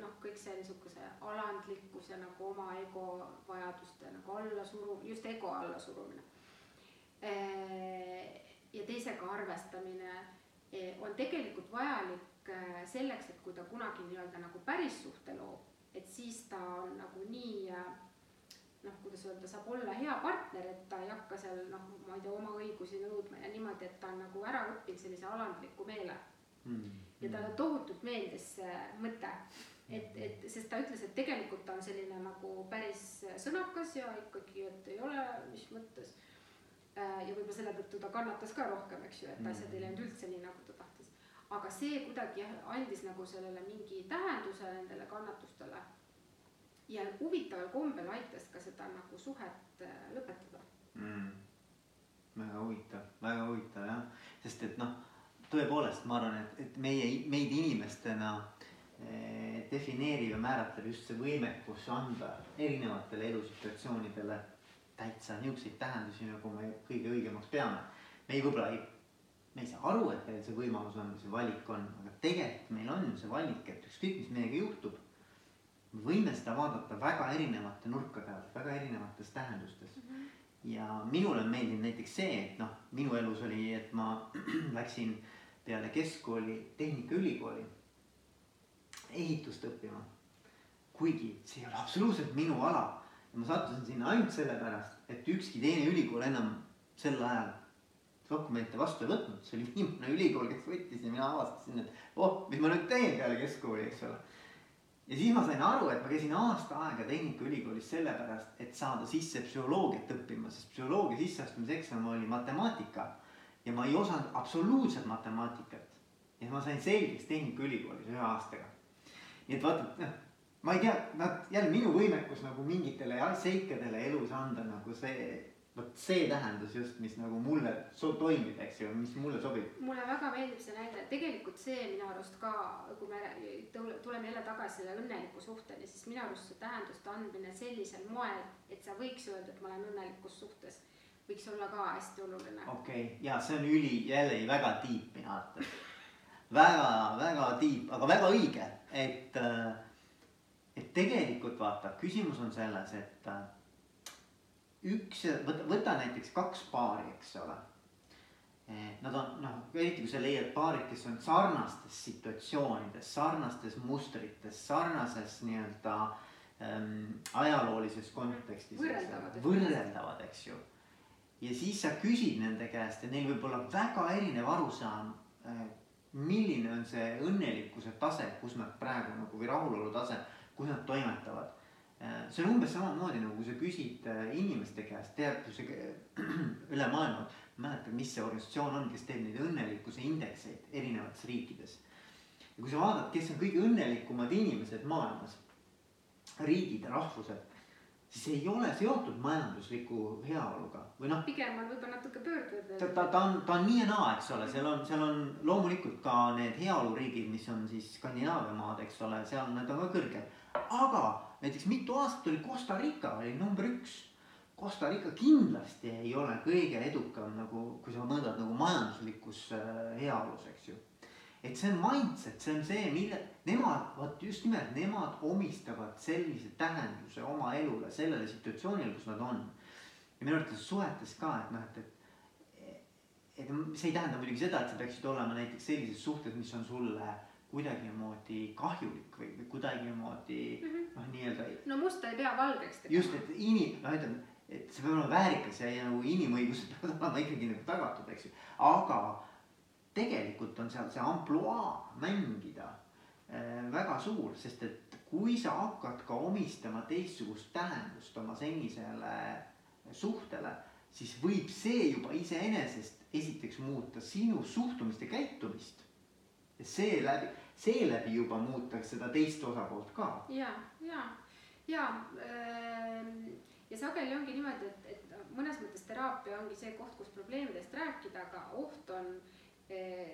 noh, kõik see niisuguse alandlikkuse nagu oma ego vajaduste nagu allasurumine, just ego allasurumine. ja teisega arvestamine eh, on tegelikult vajalik eh, selleks, et kui ta kunagi nii-öelda nagu päris suhte loob, et siis ta on nagu nii äh, noh, kuidas öelda, saab olla hea partner, et ta ei hakka seal noh, ma ei tea, oma õigusi nõudma ja niimoodi, et ta on nagu ära õppinud sellise alandliku meele. ja talle tohutult meeldis see mõte, et, et sest ta ütles, et tegelikult ta on selline nagu päris sõnakas ja ikkagi, et ei ole, mis mõttes. ja võib-olla selle tõttu ta kannatas ka rohkem, eks ju, et asjad ei läinud üldse nii, nagu ta tahtis. aga see kuidagi andis nagu sellele mingi tähenduse nendele kannatustele ja huvitaval kombel aitas ka seda nagu suhet äh, lõpetada. mm.. väga huvitav, väga huvitav jah, sest et noh, tõepoolest ma arvan, et, et meie, meid inimestena eh, defineerib ja määratleb just see võimekus anda erinevatele elusituatsioonidele täitsa niisuguseid tähendusi, nagu me kõige õigemaks peame. me ei võib-olla ei, me ei saa aru, et meil see võimalus on see valik on, aga tegelikult meil on see valik, et ükskõik, mis meiega juhtub me võime seda vaadata väga erinevate nurkade alt, väga erinevates tähendustes. ja minule on meeldinud näiteks see, et noh, minu elus oli, et ma läksin peale keskkooli Tehnikaülikooli ehitust õppima. kuigi see ei ole absoluutselt minu ala ja ma sattusin sinna ainult sellepärast, et ükski teine ülikool enam sel ajal dokumente vastu ei võtnud, see oli viimane ülikool, kes võttis ja mina avastasin, et oh, mis ma nüüd teen peale keskkooli, eks ole ja siis ma sain aru, et ma käisin aasta aega Tehnikaülikoolis sellepärast, et saada sisse psühholoogiat õppima, sest psühholoogia sisseastumiseksam oli matemaatika ja ma ei osanud absoluutselt matemaatikat. ja ma sain selgeks Tehnikaülikoolis ühe aastaga. nii et vaata, noh, ma ei tea, nad jälle minu võimekus nagu mingitele seikadele elus anda nagu see, vot see tähendus just, mis nagu mulle so- toimib, eks ju, mis mulle sobib. mulle väga meeldib see näide, tegelikult see minu arust ka, kui me tule- tuleme jälle tagasi selle õnneliku suhteni, siis minu arust see tähenduste andmine sellisel moel, et sa võiks öelda, et ma olen õnnelikus suhtes, võiks olla ka hästi oluline. okei okay., ja see on üli, jällegi väga tiip minu arvates. väga, väga tiip, aga väga õige, et, et tegelikult vaata, küsimus on selles, et üks, võta, võta näiteks kaks paari, eks ole. Nad on noh, eriti kui sa leiad paarid, kes on sarnastes situatsioonides, sarnastes mustrites, sarnases nii-öelda ähm, ajaloolises kontekstis. Võrreldavad. võrreldavad, eks ju ja siis sa küsid nende käest ja neil võib olla väga erinev arusaam. milline on see õnnelikkuse tase, kus nad praegu nagu või rahulolu tase, kus nad toimetavad. See on umbes samamoodi nagu sa küsid äh, inimeste käest teadusega üle maailma, mäletad, mis see organisatsioon on, kes teeb neid õnnelikkuse indekseid erinevates riikides. ja kui sa vaatad, kes on kõige õnnelikumad inimesed maailmas, riigid ja rahvused, siis ei ole seotud majandusliku heaoluga või noh, pigem on võib-olla natuke ta, pöördujad. ta, ta on, ta on nii ja naa, eks ole, seal on, seal on loomulikult ka need heaoluriigid, mis on siis Skandinaavia maad, eks ole, seal need on ka kõrged. aga näiteks mitu aastat oli Costa Rica oli number üks. Costa Rica kindlasti ei ole kõige edukam nagu, kui sa mõõdad nagu majanduslikus äh, heaolus, eks ju. Et see on mindset, see on see, mille nemad, vot just nimelt nemad omistavad sellise tähenduse oma elule, sellele situatsioonile, kus nad on. Ja minu arvates suhetes ka, et noh, et, et, et see ei tähenda muidugi seda, et sa peaksid olema näiteks sellises suhtes, mis on sulle kuidagimoodi kahjulik või, või kuidagimoodi noh, nii-öelda no musta ei pea valgeks tegema. just, et inim-, noh ütleme, et see peab olema väärikas ja, ja nagu inimõigused peavad olema ikkagi nagu tagatud, eks ju, aga tegelikult on seal see ampluaa mängida äh, väga suur, sest et kui sa hakkad ka omistama teistsugust tähendust oma senisele suhtele, siis võib see juba iseenesest esiteks muuta sinu suhtumist ja käitumist. ja seeläbi, seeläbi juba muuta seda teist osapoolt ka. ja, ja, ja ähm, ja sageli ongi niimoodi, et, et mõnes mõttes teraapia ongi see koht, kus probleemidest rääkida, aga oht on äh,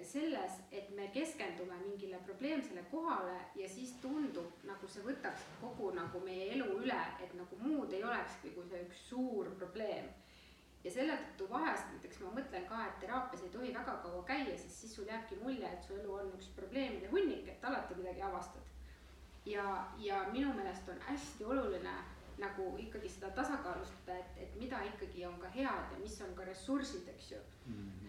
selles, et me keskendume mingile probleemsele kohale ja siis tundub, nagu see võtaks kogu nagu meie elu üle, et nagu muud ei olekski kui see üks suur probleem ja selle tõttu vahest näiteks ma mõtlen ka, et teraapias ei tohi väga kaua käia, sest siis sul jääbki mulje, et su elu on üks probleemide hunnik, et alati midagi avastad. ja, ja minu meelest on hästi oluline nagu ikkagi seda tasakaalustada, et, et mida ikkagi on ka head ja mis on ka ressursid, eks ju mm. -hmm.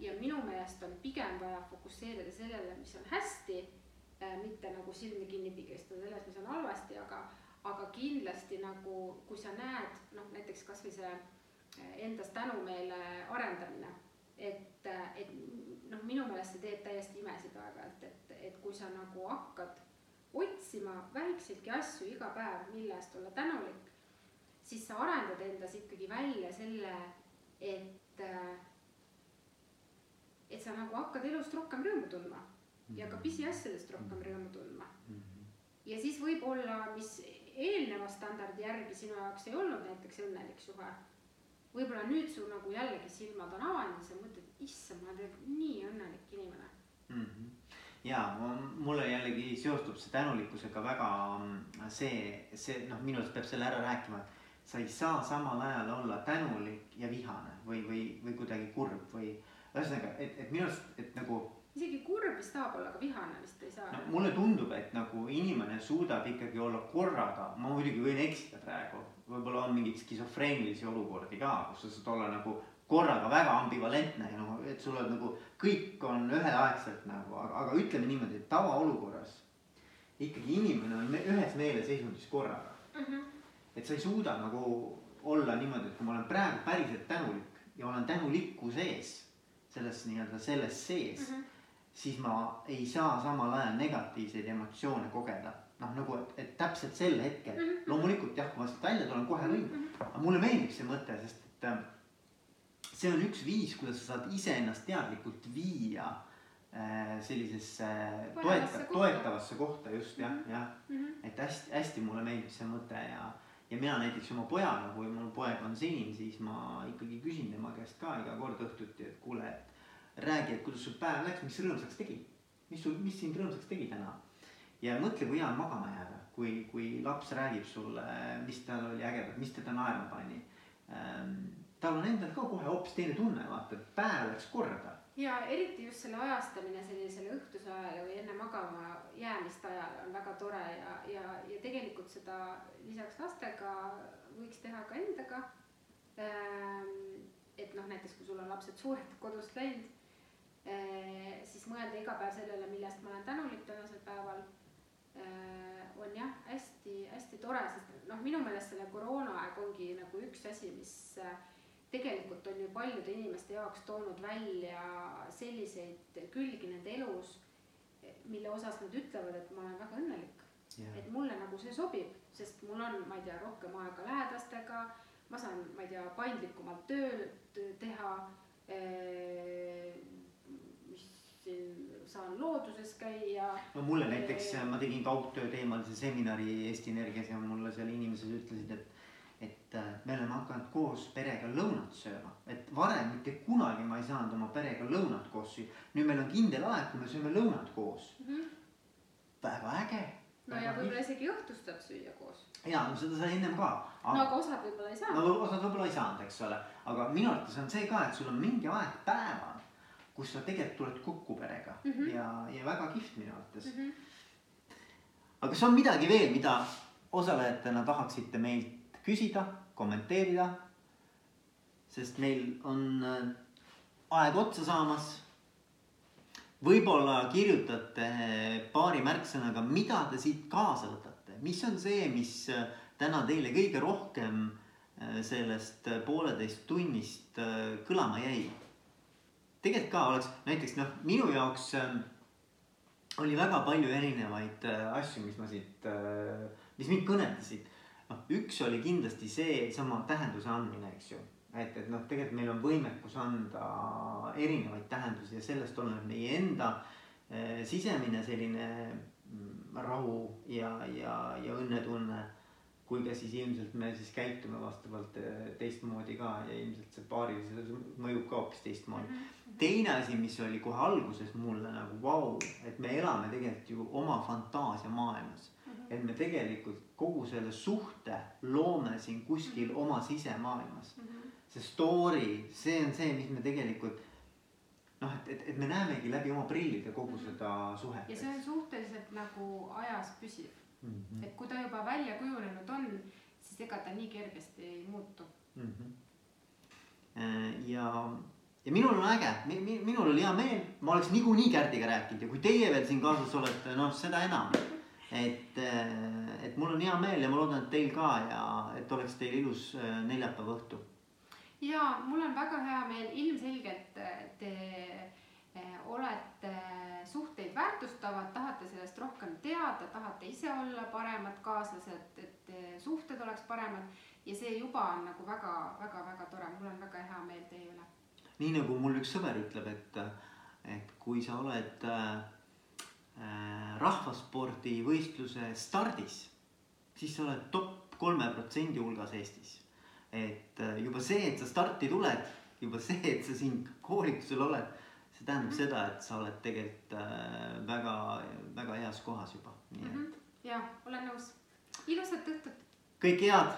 Ja minu meelest on pigem vaja fokusseerida sellele, mis on hästi, äh, mitte nagu silmi kinni pigistada selles, mis on halvasti, aga, aga kindlasti nagu, kui sa näed, noh näiteks kasvõi see endas tänumeele arendamine. et, et noh, minu meelest see teeb täiesti imesid aeg-ajalt, et, et kui sa nagu hakkad otsima väikseidki asju iga päev, mille eest olla tänulik, siis sa arendad endas ikkagi välja selle, et, et sa nagu hakkad elust rohkem rõõmu tundma ja ka pisiasjadest rohkem rõõmu tundma. ja siis võib-olla, mis eelneva standardi järgi sinu jaoks ei olnud näiteks õnnelik suhe. Võib-olla nüüd sul nagu jällegi silmad on avanenud ja sa mõtled, issand, ma olen nii õnnelik inimene. Mm. -hmm ja mulle jällegi seostub see tänulikkusega väga mm, see, see noh, minu arust peab selle ära rääkima, et sa ei saa samal ajal olla tänulik ja vihane või, või, või kuidagi kurb või ühesõnaga, et, et minu arust, et nagu. isegi kurb vist tahab olla, aga vihane vist ei saa no,. mulle tundub, et nagu inimene suudab ikkagi olla korraga, ma muidugi võin eksida praegu, võib-olla on mingeid skisofreenilisi olukordi ka, kus sa saad olla nagu korraga väga ambivalentne ja noh, et sul on nagu kõik on üheaegselt nagu, aga, aga ütleme niimoodi, et tavaolukorras ikkagi inimene on ühes meeleseisundis korraga mm. -hmm. et sa ei suuda nagu olla niimoodi, et kui ma olen praegu päriselt tänulik ja olen tänulikku sees, selles nii-öelda selles sees mm, -hmm. siis ma ei saa samal ajal negatiivseid emotsioone kogeda noh, nagu et, et täpselt sel hetkel mm -hmm. loomulikult jah, kui ma sealt välja tulen, kohe võin mm. -hmm. aga mulle meeldib see mõte, sest et äh, see on üks viis, kuidas sa saad iseennast teadlikult viia äh, sellisesse toeta-, toetavasse kohta just jah mm, -hmm. jah. -hmm. et hästi-hästi mulle meeldib see mõte ja, ja mina näiteks oma pojaga, kui mul poeg on siin, siis ma ikkagi küsin tema käest ka iga kord õhtuti, et kuule, et räägi, et kuidas sul päev läks, mis rõõmsaks tegi. mis sul, mis sind rõõmsaks tegi täna ja mõtle, kui hea on magama jääda, kui, kui laps räägib sulle, mis tal oli ägedat, mis teda naerma pani ähm,. tal on endal ka kohe hoopis teine tunne, vaata, et päev läks korda. Ja eriti just selle ajastamine sellisele õhtuse ajale või enne magama jäämist ajal on väga tore ja, ja, ja tegelikult seda lisaks lastega võiks teha ka endaga ähm,. et noh, näiteks kui sul on lapsed suured kodust läinud äh,, siis mõelda iga päev sellele, millest ma olen tänulik tänasel päeval Äh, on jah, hästi-hästi tore, sest noh, minu meelest selle koroonaaeg ongi nagu üks asi, mis äh, tegelikult on ju paljude inimeste jaoks toonud välja selliseid külgi nende elus, mille osas nad ütlevad, et ma olen väga õnnelik yeah.. et mulle nagu see sobib, sest mul on, ma ei tea, rohkem aega lähedastega, ma saan, ma ei tea, paindlikumalt tööd teha äh, siin saan looduses käia. no mulle näiteks, ma tegin kaugtöö teemalise seminari Eesti Energias ja mulle seal inimesed ütlesid, et et äh, me oleme hakanud koos perega lõunat sööma, et varem mitte kunagi ma ei saanud oma perega lõunat koos süüa. nüüd meil on kindel aeg, kui me sööme lõunat koos mm. -hmm. väga äge. no väga ja võib-olla isegi õhtust saab süüa koos. ja, no seda sai ennem ka. no aga osad võib-olla ei saanud. no osad võib-olla ei saanud, eks ole, aga minu arvates on see ka, et sul on mingi aeg päeval kus sa tegelikult tuled kokku perega mm -hmm. ja, ja väga kihvt minu arvates mm. -hmm. aga kas on midagi veel, mida osalejatena tahaksite meilt küsida, kommenteerida? sest meil on äh, aeg otsa saamas. võib-olla kirjutate paari märksõnaga, mida te siit kaasa võtate, mis on see, mis äh, täna teile kõige rohkem äh, sellest pooleteist tunnist kõlama jäi tegelikult ka oleks näiteks noh, minu jaoks oli väga palju erinevaid asju, mis ma siit mis mind kõnetasid. Noh, üks oli kindlasti seesama tähenduse andmine, eks ju. et, et noh, tegelikult meil on võimekus anda erinevaid tähendusi ja sellest oleneb meie enda eh, sisemine selline mm, rahu ja, ja, ja õnnetunne. kui ka siis ilmselt me siis käitume vastavalt eh, teistmoodi ka ja ilmselt see paarilisus mõjub ka hoopis teistmoodi mm. -hmm. teine asi, mis oli kohe alguses mulle nagu vau, et me elame tegelikult ju oma fantaasiamaailmas mm. -hmm. et me tegelikult kogu selle suhte loome siin kuskil mm -hmm. oma sisemaailmas mm. -hmm. see story, see on see, mis me tegelikult noh, et, et, et me näemegi läbi oma prillide kogu mhm. seda suhet. ja see on suhteliselt nagu ajas püsiv mm. -hmm. et kui ta juba välja kujunenud on, siis ega ta nii kergesti ei muutu mm. -hmm. ja, ja minul on äge, minul oli hea meel, ma oleks niikuinii Kärdiga rääkinud ja kui teie veel siin kaasas olete, noh, seda enam. Et, äh, et mul on hea meel ja ma loodan, et teil ka ja et oleks teil ilus äh, neljapäeva õhtu. ja mul on väga hea meel, ilmselgelt te olete suhteid väärtustavad, tahate sellest rohkem teada, tahate ise olla paremad kaaslased, et suhted oleks paremad ja see juba on nagu väga-väga-väga tore, mul on väga hea meel teie üle. nii nagu mul üks sõber ütleb, et, et kui sa oled äh, rahvaspordivõistluse stardis, siis sa oled top kolme protsendi hulgas Eestis. et äh, juba see, et sa starti tuled, juba see, et sa siin koolitusel oled see tähendab seda, et sa oled tegelikult äh, väga, väga heas kohas juba, nii et mm. -hmm. ja olen nõus, ilusat õhtut. kõike head